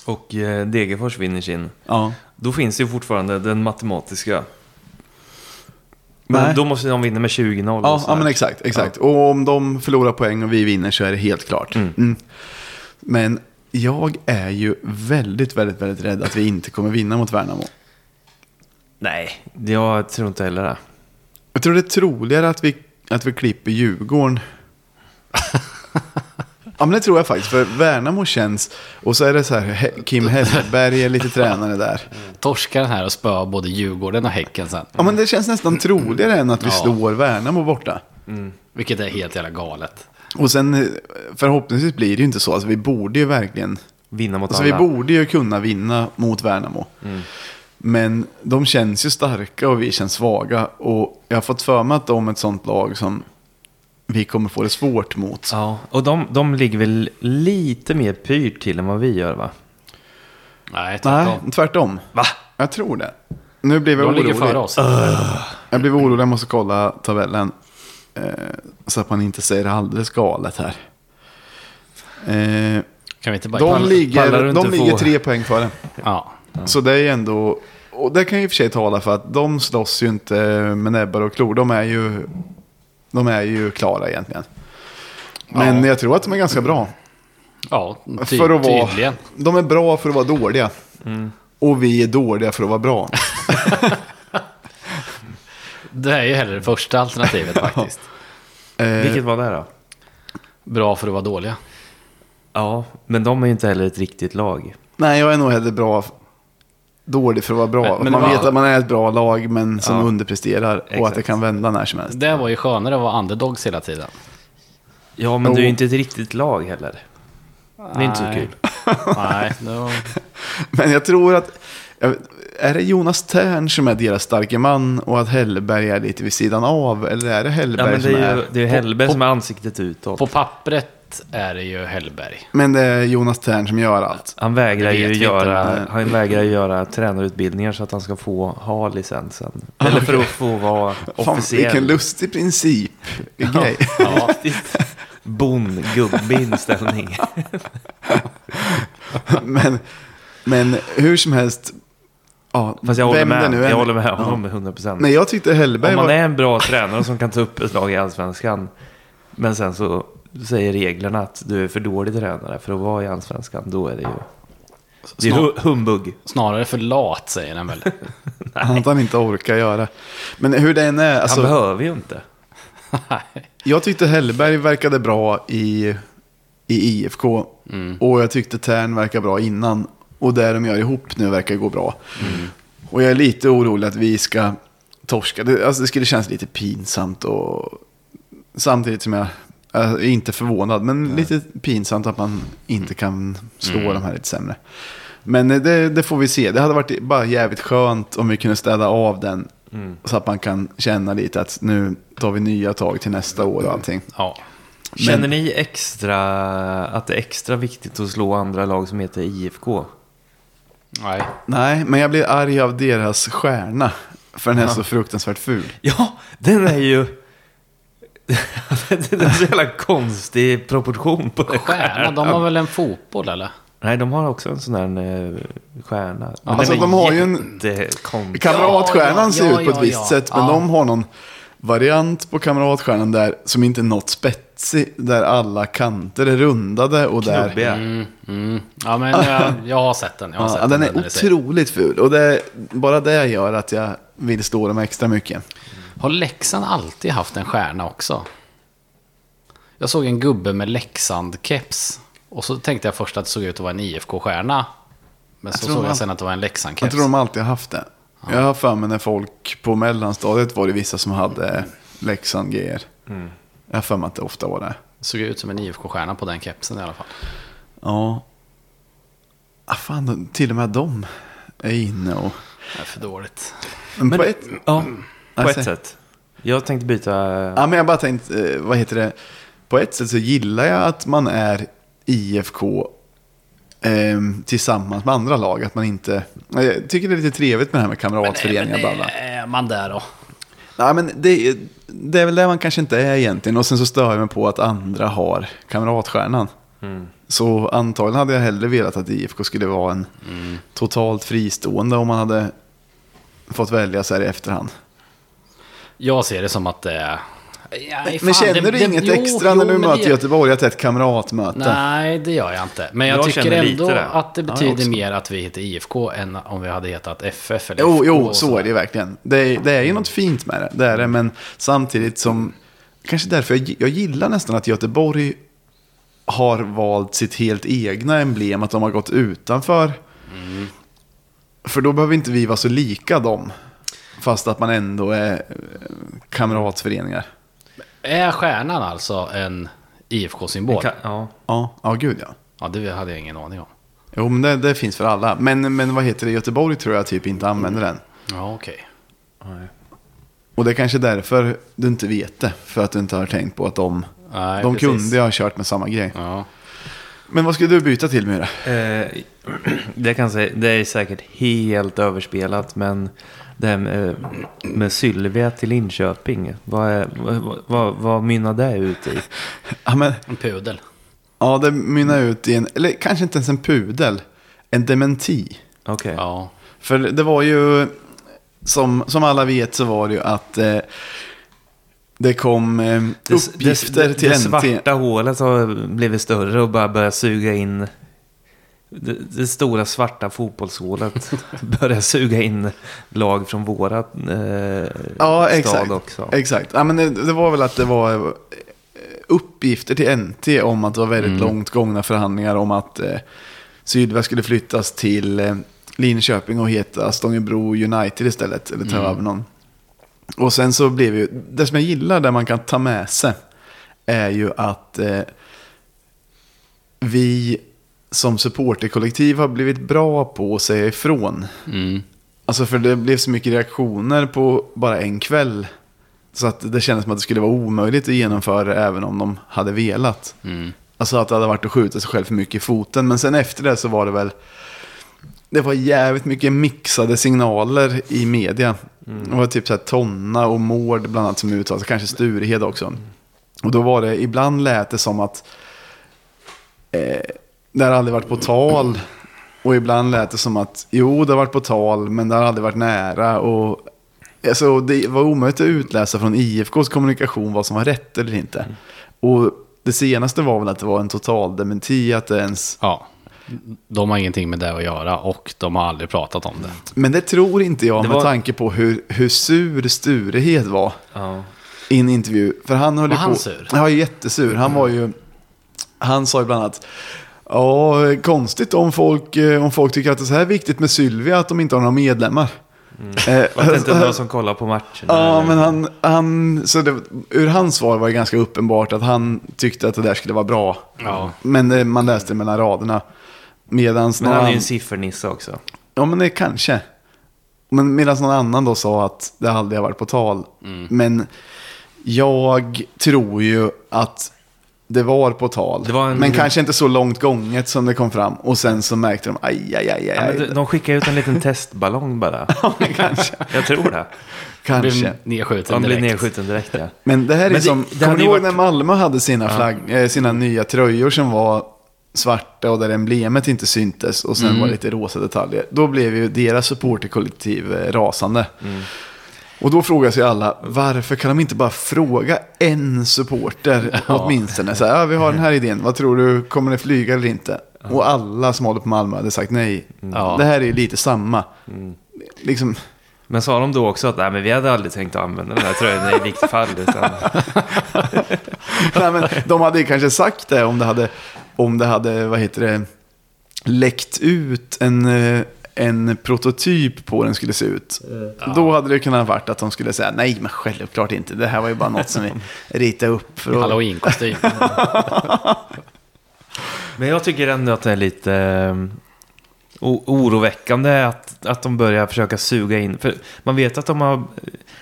och eh, Degerfors vinner sin, ja. då finns ju fortfarande den matematiska. Men Nej. då måste de vinna med 20-0. och Ja, ja men exakt. exakt. Och om de förlorar poäng och vi vinner så är det helt klart. Mm. Men jag är ju väldigt, väldigt, väldigt rädd att vi inte kommer vinna mot Värnamo. Nej, jag tror inte heller det. Jag tror det är troligare att vi, att vi klipper Djurgården. ja men det tror jag faktiskt. För Värnamo känns, och så är det så här, Kim Hellberg är lite tränare där. Torskar den här och spöar både Djurgården och Häcken sen. Ja men det känns nästan troligare än att vi Ja. slår Värnamo borta. Vilket är helt jävla galet. Och sen eh, förhoppningsvis blir det ju inte så. Alltså vi borde ju verkligen Vinna mot Alltså vi alla. borde ju kunna vinna mot Värnamo. Men de känns ju starka och vi känns svaga. Och jag har fått för mig att de är ett sånt lag som vi kommer få det svårt mot. Ja, och de, de ligger väl lite mer pyrt till än vad vi gör va? Nej, Nej, tvärtom. tvärtom. Va? Jag tror det. Nu blev jag De ligger orolig. före oss. Jag blev orolig, jag måste kolla tabellen. Eh, så att man inte säger alldeles galet här. Eh, Kan vi inte bara... de pallar ligger, du de inte ligger få- tre poäng före. Ja. Så det är ändå, och det kan ju i och för sig tala för att de slåss ju inte med näbbar och klor. De är ju, de är ju klara egentligen. Men Ja. jag tror att de är ganska bra. Ja, ty- för att vara, tydligen. de är bra för att vara dåliga. Och vi är dåliga för att vara bra. Det är ju hellre det första alternativet faktiskt. Eh, Vilket var det då? Bra för att vara dåliga. Ja, men de är ju inte heller ett riktigt lag. nej, jag är nog hellre bra, dålig för att vara bra. Men- men man var- vet att man är ett bra lag men som Ja. underpresterar. Och att det Exakt. kan vända när som helst. Det var ju skönare att vara underdogs hela tiden. Ja, men Jo. du är ju inte ett riktigt lag heller. Det är inte så Nej. kul. Nej, då... Men jag tror att, är det Jonas Tern som är deras starke man och att Hellberg är lite vid sidan av? Eller är det Ja, Hellberg men det som är är... ju det är Hellberg på- som är ansiktet utåt. på pappret är det ju Hellberg. Men det är Jonas Tern som gör allt. Han vägrar ju göra, inte. han vägrar göra tränarutbildningar så att han ska få ha licensen. Eller för att få vara Fan, officiell. vilken lustig princip. Grej. Ja, Bondgubbe inställning. men, men hur som helst. Ja, Fast jag håller med. nu Jag håller med Ja. honom med 100 procent. Men jag tyckte Hellberg Om man var... är en bra tränare som kan ta upp ett lag i allsvenskan. Men sen så säger reglerna att du är för dålig tränare för att vara i allsvenskan. Då är det ju... Det är Snar- humbug. Snarare för lat säger den väl. Att han inte orkar göra. Men hur det än är. Alltså, Han behöver ju inte. jag tyckte Hellberg verkade bra i, i IFK. Mm. Och jag tyckte Tern verkar bra innan. Och det de gör ihop nu verkar gå bra. Och jag är lite orolig att vi ska torska. Det, alltså det skulle kännas lite pinsamt och samtidigt som jag är inte förvånad, men lite pinsamt att man inte kan slå de här lite sämre. Men eh, det, det får vi se. Det hade varit bara jävligt skönt om vi kunde städa av den. Så att man kan känna lite att nu tar vi nya tag till nästa år och allting. Ja. Känner ni extra att det är extra viktigt att slå andra lag som heter IFK? Nej. Nej, men jag blir arg av deras stjärna. För den är så fruktansvärt ful. Ja, den är ju... det är så jävla konstig proportion på den Stjärna, de har väl en fotboll eller? Nej, de har också en sån där eh, stjärna. Men Alltså, är de har ju en- jättekonstig. Kamratstjärnan Ja, ja, ser ja, ut på ett ja, visst ja. sätt, men Ja. de har någon variant på Kamratstjärnan där som inte är något spetsig. Där alla kanter är rundade och där... Knubbiga. Mm, mm. Ja, men jag, jag har sett den. Jag har Ja, sett den när är otroligt ful. Och det, bara det gör att jag vill stå dem extra mycket. Har Leksand alltid haft en stjärna också? Jag såg en gubbe med Leksand-keps. Och så tänkte jag först att det såg ut att vara en IFK-stjärna. Men så tror såg jag sen att det var en Jag Leksand-keps. tror de alltid har haft det. Jag har för mig när folk på mellanstadiet var det vissa som hade Leksand-grejer. Jag har för mig att det ofta var det. Det såg ut som en IFK-stjärna på den kepsen i alla fall. Ja. Ah, fan, till och med de är inne och... Det är för dåligt. Men, Men- på ett... Ja, på ett sätt. Jag tänkte byta... Ja, men jag bara tänkt, eh, vad heter det? På ett sätt så gillar jag att man är IFK eh, tillsammans med andra lag. Att man inte... Jag tycker det är lite trevligt med det här med kamratföreningar. bla, bla. är man där då? Nej, men det, är- det är väl det man kanske inte är egentligen. Och sen så stör jag mig på att andra har kamratstjärnan. Så antagligen hade jag hellre velat att IFK skulle vara en totalt fristående om man hade fått välja så här i efterhand. Jag ser det som att det är... Ja, Men fan, känner det- du det- inget jo, extra jo, när du men möter det- Göteborg att det är ett kamratmöte? Nej, det gör jag inte. Men jag, Jag tycker ändå det. att det Ja, betyder också. mer att vi heter IFK än om vi hade hetat FF eller Jo, FK jo så är det verkligen. Det är, det är ju något fint med det, det är det. Men samtidigt som, kanske därför jag, jag gillar nästan att Göteborg har valt sitt helt egna emblem, att de har gått utanför. För då behöver inte vi vara så lika dem. Fast att man ändå är eh, kamratföreningar. Är stjärnan alltså en IFK-symbol? Ka- Ja. Ja, ja gud ja. Ja, det hade jag ingen aning om. Jo, men det, det finns för alla. Men, men vad heter det, Göteborg tror jag typ inte använder den. Ja, okej. Och det är kanske därför du inte vet det. För att du inte har tänkt på att de, Nej, de precis. kunde ha kört med samma grej. Ja. Men vad skulle du byta till det? Eh, det, kan säga, det är säkert helt överspelat, men det här med, med Sylvia till Linköping, vad, är, vad, vad, vad mynnar det ut i? Ja, men, En pudel. ja, det mynnar ut i en, eller kanske inte ens en pudel, en dementi. Okej. Ja. För det var ju, som, som alla vet så var det ju att eh, det kom eh, Det, uppgifter det, till det NT. svarta hålet har blivit större och bara börjat suga in det, det stora svarta fotbollshålet börjar suga in lag från våra eh, Ja, stad exakt. också. Exakt. Ja, men det, det var väl att det var eh, uppgifter till NT om att det var väldigt långt gångna förhandlingar om att eh, Sydväst skulle flyttas till eh, Linköping och heta Stångebro United istället. Eller ta över någon. Och sen så blev ju, det som jag gillar där man kan ta med sig är ju att eh, vi som supporterkollektiv har blivit bra på att säga ifrån. Mm. Alltså för det blev så mycket reaktioner på bara en kväll. Så att det kändes som att det skulle vara omöjligt att genomföra det även om de hade velat. Mm. Alltså att det hade varit att skjuta sig själv för mycket i foten. Men sen efter det så var det väl... Det var jävligt mycket mixade signaler i media. Det var typ så här Tonna och Mård bland annat som uttalade sig. Kanske Sturehed också. Och då var det, ibland lät det som att eh, det har aldrig varit på tal. Och ibland lät det som att jo, det har varit på tal, men det har aldrig varit nära. Och, alltså, det var omöjligt att utläsa från IFKs kommunikation vad som var rätt eller inte. Och det senaste var väl att det var en total dementi att det ens... ja. De har ingenting med det att göra och de har aldrig pratat om det. Men det tror inte jag Det med var- tanke på hur, hur sur Sturehed var Ja. i en intervju. För han höll Var ju han på... sur? Ja, jättesur. Han var ju... Han sa ju bland annat... Ja, konstigt om folk, eh, om folk tycker att det är så här viktigt med Sylvia att de inte har några medlemmar. Eh, Var det inte någon som kollar på matcherna? Ja, eller? men han, han så det, ur hans svar var det ganska uppenbart att han tyckte att det där skulle vara bra. Ja. Men eh, man läste mellan raderna. Medans Men han är ju en siffernisse också. Ja, men det kanske. Men medan någon annan då sa att det aldrig har varit på tal. Men jag tror ju att det var på tal. Det var en- Men kanske inte så långt gånget som det kom fram. Och sen så märkte de, aj, aj, aj, aj. Ja, men de, de skickar ut en liten testballong bara. kanske. Jag tror det. kanske. Blir nedskjuten blir direkt. nedskjuten direkt ja. Men det här är Men det- som, det kommer ju ihåg varit- när Malmö hade sina, flagg, eh, sina nya tröjor som var svarta och där emblemet inte syntes och Mm. sen var det lite rosa detaljer. Då blev ju deras supporterkollektiv eh, rasande. Mm. Och då frågar sig alla, varför kan de inte bara fråga en supporter åtminstone? Så här, ja, vi har den här idén, vad tror du, kommer det flyga eller inte? Och alla som håller på Malmö hade sagt nej. Ja. Det här är ju lite samma. Mm. Liksom, Men sa de då också att nej, men vi hade aldrig tänkt att använda den här tröjan i vilket fall. Utan, Nej, men de hade ju kanske sagt det om det hade, om det hade vad heter det, läckt ut en, eh, en prototyp på hur den skulle se ut. Då hade det kunnat varit att de skulle säga nej, men självklart inte. Det här var ju bara något som vi ritade upp. För att... Halloween-kostym. men jag tycker ändå att det är lite eh, o- oroväckande att, att de börjar försöka suga in. För man vet att de har,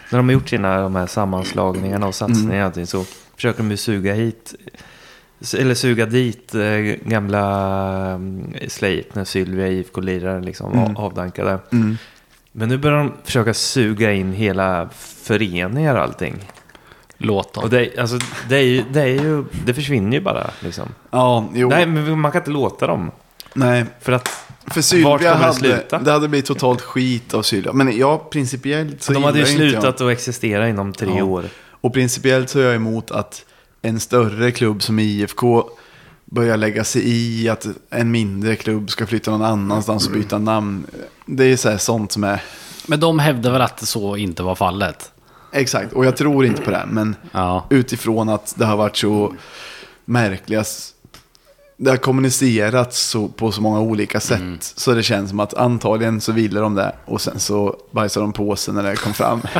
när de har gjort sina de här sammanslagningarna och satsningarna och allting, så försöker de ju suga hit eller suga dit eh, gamla um, Sleipner, Sylvia, IFK lirare liksom Mm. avdankade. Mm. Men nu börjar de försöka suga in hela föreningar och allting. Låt dem. Och det, alltså, det, är ju, det, är ju, det försvinner ju bara. Liksom. Ja, jo. Nej, Nej, men man kan inte låta dem. för För att kommer Sylvia det hade, sluta? det hade blivit totalt skit av Sylvia. Men ja, principiellt så de hade ju jag- slutat att existera inom tre Ja. år. Och principiellt så är jag emot att en större klubb som IFK börjar lägga sig i att en mindre klubb ska flytta någon annanstans och byta namn. Det är så här sånt som är... Men de hävdar väl att så inte var fallet? Exakt, och jag tror inte på det. Men Ja. utifrån att det har varit så märkliga... Det har kommunicerats så, på så många olika sätt. Så det känns som att antagligen så ville de det. Och sen så bajsade de på sig när det kom fram.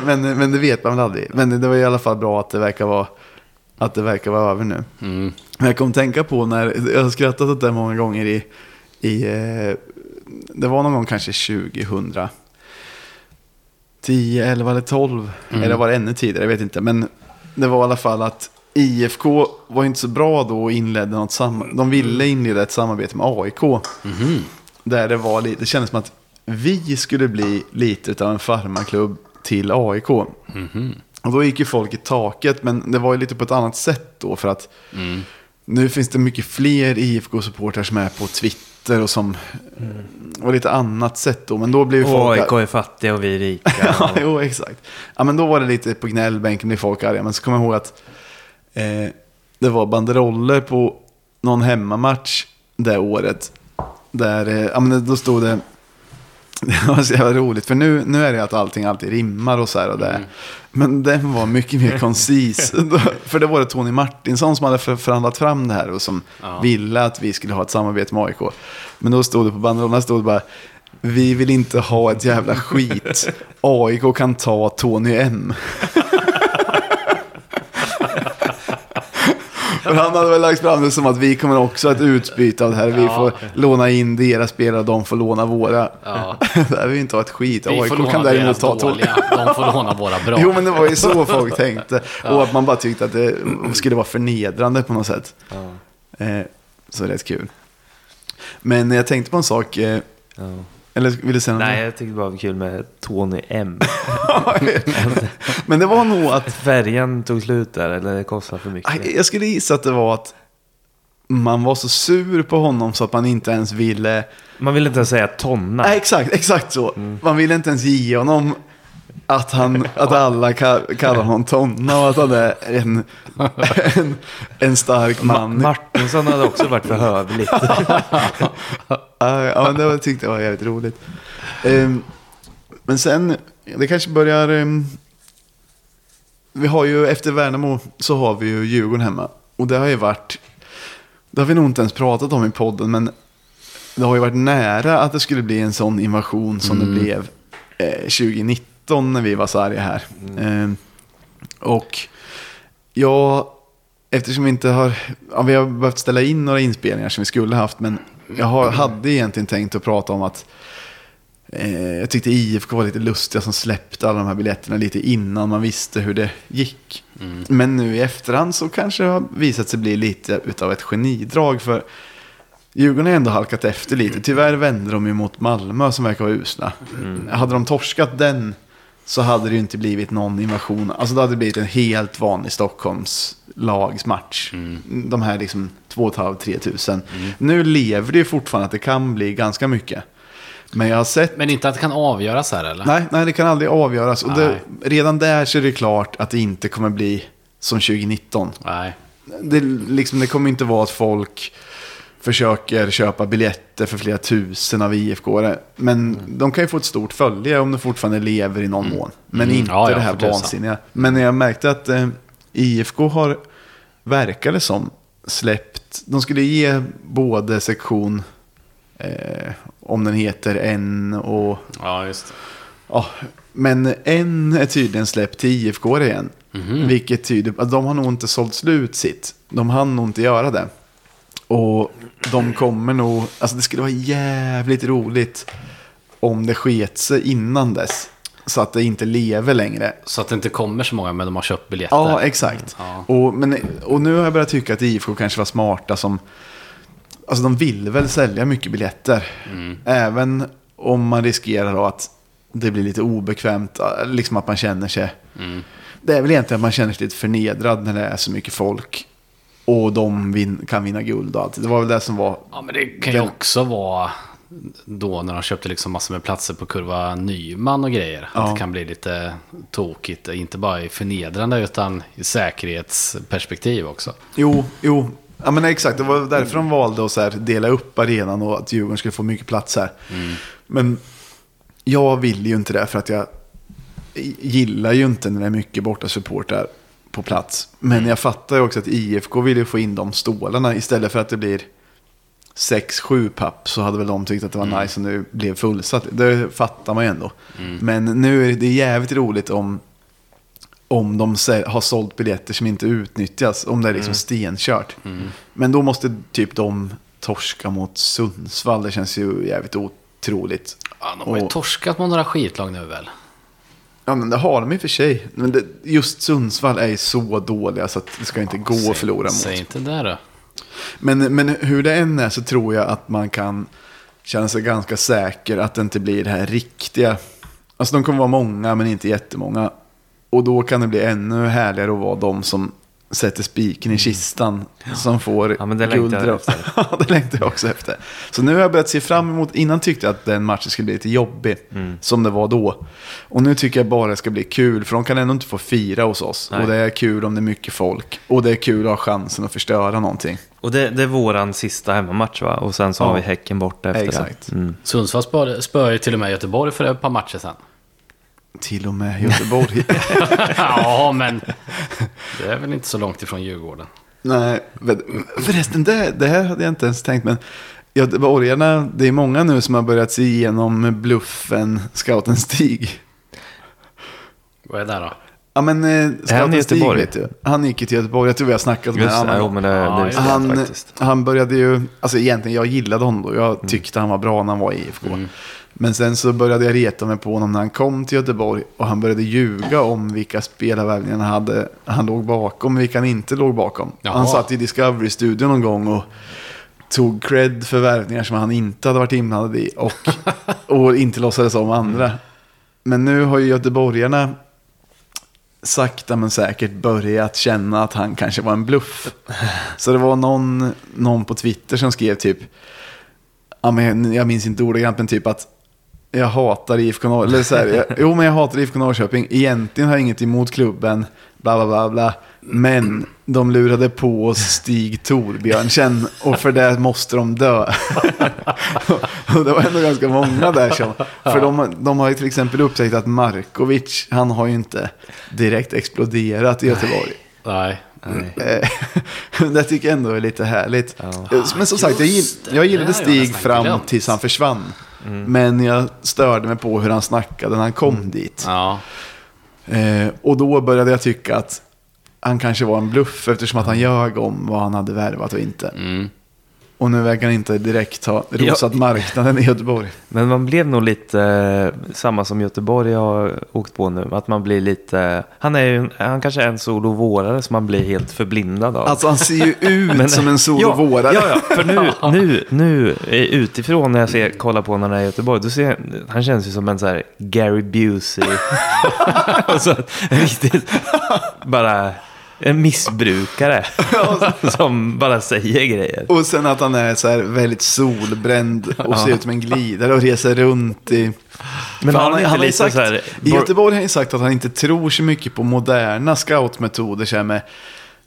men, men det vet man väl aldrig. Men det var i alla fall bra att det verkar vara, att det verkar vara över nu. Mm. Men jag kom tänka på när, jag har skrattat åt det många gånger i, i eh, det var någon gång kanske 2000, 10, 11 eller 12, eller var det ännu tidigare, jag vet inte. Men det var i alla fall att IFK var inte så bra då och inledde något sam- De ville inleda ett samarbete med AIK. Där det var lite, det kändes som att vi skulle bli lite av en farmarklubb till AIK. Och då gick ju folk i taket, men det var ju lite på ett annat sätt då för att nu finns det mycket fler IFK-supportrar som är på Twitter och som var lite annat sätt då. Men då blev Och folk... AIK är fattiga och vi är rika. Ja, Och, jo, exakt. Ja, men då var det lite på gnällbänken blev folk arga. Men så kommer jag ihåg att eh, det var banderoller på någon hemmamatch det året. Där, eh, ja men då stod det, det var så jävla roligt. För nu, nu är det att allting alltid rimmar och så här och det. Men den var mycket mer koncis. För det var det Tony Martinsson som hade för- förhandlat fram det här och som ville att vi skulle ha ett samarbete med AIK. Men då stod det på banderollerna stod det bara vi vill inte ha ett jävla skit. AIK kan ta Tony M. För han hade väl lagt fram det som att vi kommer också ha ett utbyte av det här. Vi Ja. får låna in deras spelare, de får låna våra. Ja. Där vill vi inte ha ett skit. Vi AIK kan däremot ta dåliga, de får låna våra bra. Jo, men det var ju så folk tänkte. Och att man bara tyckte att det skulle vara förnedrande på något sätt. Eh, så rätt kul. Men jag tänkte på en sak. Eh, ja. Eller vill du säga något? Nej, jag tyckte det var kul med Tony M. Men det var nog att... Färgen tog slut där, eller det kostade för mycket. Jag skulle gissa att det var att man var så sur på honom så att man inte ens ville... Man vill inte ens säga tonna. Nej, exakt, exakt så. Mm. Man ville inte ens ge honom att, han, att alla ka- kallar honom Tonna och att han är en, en, en stark Ma- man. Martinsson hade också varit för hövligt. Ja, men det tyckte jag var jävligt roligt. Ehm, men sen, det kanske börjar... ehm, vi har ju, efter Värnamo så har vi ju Djurgården hemma. Och det har ju varit, det har vi nog inte ens pratat om i podden, men det har ju varit nära att det skulle bli en sån invasion som det blev eh, 2019 när vi var så arga här. Eh, och jag, eftersom vi inte har, ja, vi har behövt ställa in några inspelningar som vi skulle haft, men jag har, hade egentligen tänkt att prata om att eh, jag tyckte IFK var lite lustiga som släppte alla de här biljetterna lite innan man visste hur det gick. Men nu i efterhand så kanske det har visat sig bli lite utav ett genidrag för Djurgården har ändå halkat efter lite. Tyvärr vände de ju mot Malmö som verkar vara usla. Hade de torskat den så hade det ju inte blivit någon invasion. Alltså då hade det blivit en helt vanlig Stockholms lagsmatch. De här liksom 2 500-3 tusen. Nu lever det ju fortfarande att det kan bli ganska mycket. Men jag har sett... Men inte att det kan avgöras här eller? Nej, nej, det kan aldrig avgöras. Och det, redan där så är det klart att det inte kommer bli som 2019. Nej. Det, liksom, det kommer inte vara att folk försöker köpa biljetter för flera tusen av IFK. Men Mm. de kan ju få ett stort följe om de fortfarande lever i någon mån. Men inte Ja, det här vansinniga. Men jag märkte att eh, IFK har, verkade som, släppt. De skulle ge både sektion, eh, om den heter N och Ja, just det. Ja, men en är tydligen släppt till IFK igen. Vilket tyder på att de har nog inte sålt slut sitt. De hann nog inte göra det. Och de kommer nog, alltså det skulle vara jävligt roligt om det sket sig innan dess. Så att det inte lever längre. Så att det inte kommer så många men de har köpt biljetter. Ja, exakt. Ja. Och, men, och nu har jag börjat tycka att IFK kanske var smarta som... Alltså de vill väl sälja mycket biljetter. Även om man riskerar att det blir lite obekvämt. Liksom att man känner sig... Det är väl egentligen att man känner sig lite förnedrad när det är så mycket folk. Och de vin, kan vinna guld och allt. Det var väl det som var... Ja, men det kan ju Den- också vara då när de köpte liksom massor med platser på kurva Nyman och grejer. Ja. Att det kan bli lite tokigt, inte bara i förnedrande utan i säkerhetsperspektiv också. Jo, jo. Ja men exakt, det var därför de valde att så dela upp arenan och att Djurgården skulle få mycket plats här. Men jag vill ju inte det för att jag gillar ju inte när det är mycket borta supportrar på plats. Men jag fattar ju också att IFK vill ju få in de stålarna istället för att det blir 6-7 papp så hade väl de tyckt att det var nice om det blev fullsatt. Det fattar man ju ändå. Men nu är det, jävligt roligt om om de har sålt biljetter som inte utnyttjas. Om det är liksom stenkört. Men då måste typ de torska mot Sundsvall. Det känns ju jävligt otroligt. Ja, de har ju Och- torskat mot några skitlag nu väl? Ja, men det har de i och för sig. Men det, just Sundsvall är ju så dåliga så att det ska inte gå att förlora mot. Säg inte det då. Men, men hur det än är så tror jag att man kan känna sig ganska säker att det inte blir det här riktiga. Alltså de kommer vara många men inte jättemånga. Och då kan det bli ännu härligare att vara de som sätter spiken i kistan. Som får Mm. Ja, men det längtar jag. Ja, det längtar jag också efter. Så nu har jag börjat se fram emot, innan tyckte jag att den matchen skulle bli lite jobbig. Mm. Som det var då. Och nu tycker jag bara det ska bli kul. För de kan ändå inte få fira hos oss. Nej. Och det är kul om det är mycket folk. Och det är kul att ha chansen att förstöra någonting. Och det, det är våran sista hemmamatch va? Och sen så har Ja. vi Häcken borta efter Exakt. det. Mm. Sundsvall spör, spör till och med Göteborg för ett par matcher sen. Till och med Göteborg. ja, men det är väl inte så långt ifrån Djurgården. Nej, förresten, det, det här hade jag inte ens tänkt. Men göteborgarna, det är många nu som har börjat se igenom bluffen Scouten Stig. Vad är det då? Ja, men eh, Är han i Stig Göteborg? vet du. Han gick ju till Göteborg. Jag tror vi har snackat med honom. Ja, jag han, han började ju, alltså egentligen jag gillade honom då. Jag tyckte han var bra när han var i IFK. Men sen så började jag reta mig på honom när han kom till Göteborg. Och han började ljuga om vilka spelarvärvningar han hade. Han låg bakom, vilka han inte låg bakom. Jaha. Han satt i Discovery-studion någon gång och tog cred för värvningar som han inte hade varit inblandad i. Och, och inte låtsades om andra. Men nu har ju göteborgarna sakta men säkert börjat känna att han kanske var en bluff. Så det var någon, någon på Twitter som skrev typ, jag minns inte ordagrant, men typ att jag hatar IFK Norrköping. Jo, men jag hatar IFK Norrköping. Egentligen har jag inget emot klubben, bla bla bla bla. Men de lurade på oss Stig Torbjörnsen och för det måste de dö. och det var ändå ganska många där som, för de, de har ju till exempel upptäckt att Markovic, han har ju inte direkt exploderat i Göteborg. Nej. Nej. Eh, det tycker jag ändå är lite härligt. Ja. Eh, Men som sagt, jag, gill, jag gillade Stig fram glömt. tills han försvann. Mm. Men jag störde mig på hur han snackade när han kom dit. Ja. Eh, och då började jag tycka att han kanske var en bluff eftersom att han ljög om vad han hade värvat och inte. Mm. Och nu verkar han inte direkt ha rosat Ja. marknaden i Göteborg. Men man blev nog lite eh, samma som Göteborg har åkt på nu. Att man blir lite... Han är ju, han kanske är en sol och vårare som man blir helt förblindad av. Alltså han ser ju ut som en sol och ja. Ja, ja, för nu, nu, nu eh, utifrån när jag ser, kollar på när han är i Göteborg, då ser han känns ju som en så här Gary Busey. alltså, riktigt, bara en missbrukare som bara säger grejer. Och sen att han är så här väldigt solbränd och ser ut som en glidare och reser runt i... Men har han inte har sagt, här... I Göteborg har han sagt att han inte tror så mycket på moderna scoutmetoder så här med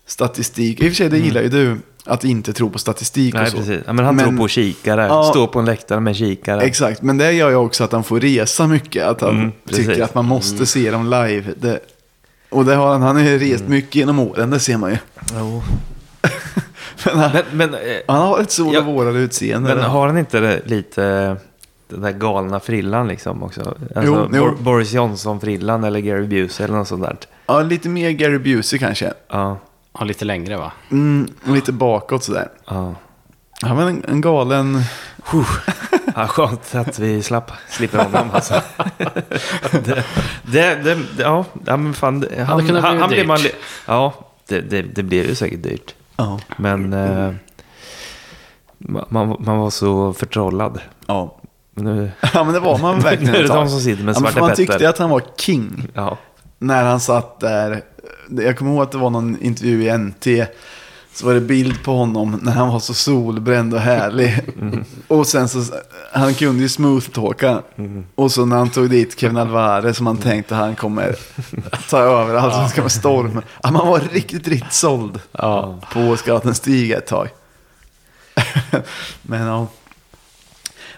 statistik. I och för sig, det gillar ju du, att inte tro på statistik Nej, och så. precis. Ja, men han tror på kikare. Ja. Stå på en läktare med kikare. Exakt, men det gör ju också att han får resa mycket. Att han Mm, tycker att man måste se dem live. Det, och det har han, han har ju rest Mm. mycket genom åren, det ser man ju. Jo. Men han, Men, men, eh, han har ett sol Ja, och vårare utseende. men har han inte det lite den där galna frillan liksom också? Alltså, Jo, jo. Bor- Boris Johnson-frillan eller Gary Busey eller något sånt där. Ja, lite mer Gary Busey kanske. Ja, Har lite längre va? Mm, lite bakåt sådär. ja. Han var en, en galen... Ja, skönt att vi slapp, slipper honom alltså. det, det, det, ja, men fan. det- Han, han, bli han blir dyrt. man, Ja, det, det, det blev ju säkert dyrt. Ja. Men eh, man, man var så förtrollad. Ja. Men Nu, ja, men det var man nu verkligen är det de som sitter med Ja, man Petter. tyckte att han var king Ja. när han satt där. Jag kommer ihåg att det var någon intervju i NT. Så var det bild på honom när han var så solbränd och härlig. Och sen så, han kunde ju smooth-talka. Och så när han tog dit Kevin Alvarez som man tänkte han kommer ta över allsvenskan med storm. Ja, man var riktigt, riktigt såld Ja. på scouten Stig ett tag. Men ja.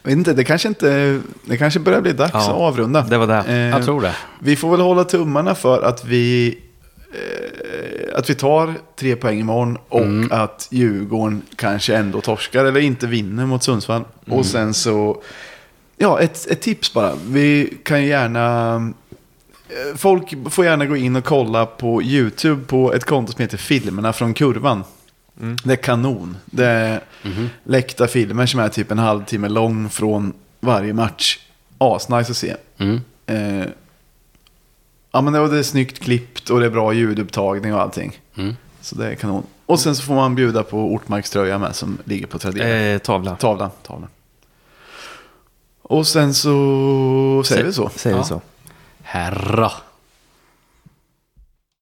Jag vet inte, det kanske inte, det kanske börjar bli dags Ja, att avrunda. det var det. Eh, Jag tror det. vi får väl hålla tummarna för att vi, eh, att vi tar tre poäng imorgon och Mm. att Djurgården kanske ändå torskar eller inte vinner mot Sundsvall. Mm. Och sen så, ja ett, ett tips bara. Vi kan ju gärna, eh, folk får gärna gå in och kolla på YouTube på ett konto som heter Filmerna från kurvan. Det är kanon. Det är Mhm. läckta filmer som är typ en halvtimme lång från varje match. Asnice att se. Mm. Eh, ja men det är snyggt klippt och det är bra ljudupptagning och allting. Mm. Så det är kanon. Och sen så får man bjuda på Ortmarkströja med som ligger på Tradera. Eh, tavla. Tavlan, tavlan. Och sen så säger vi så. Säger Ja. vi så. Herra.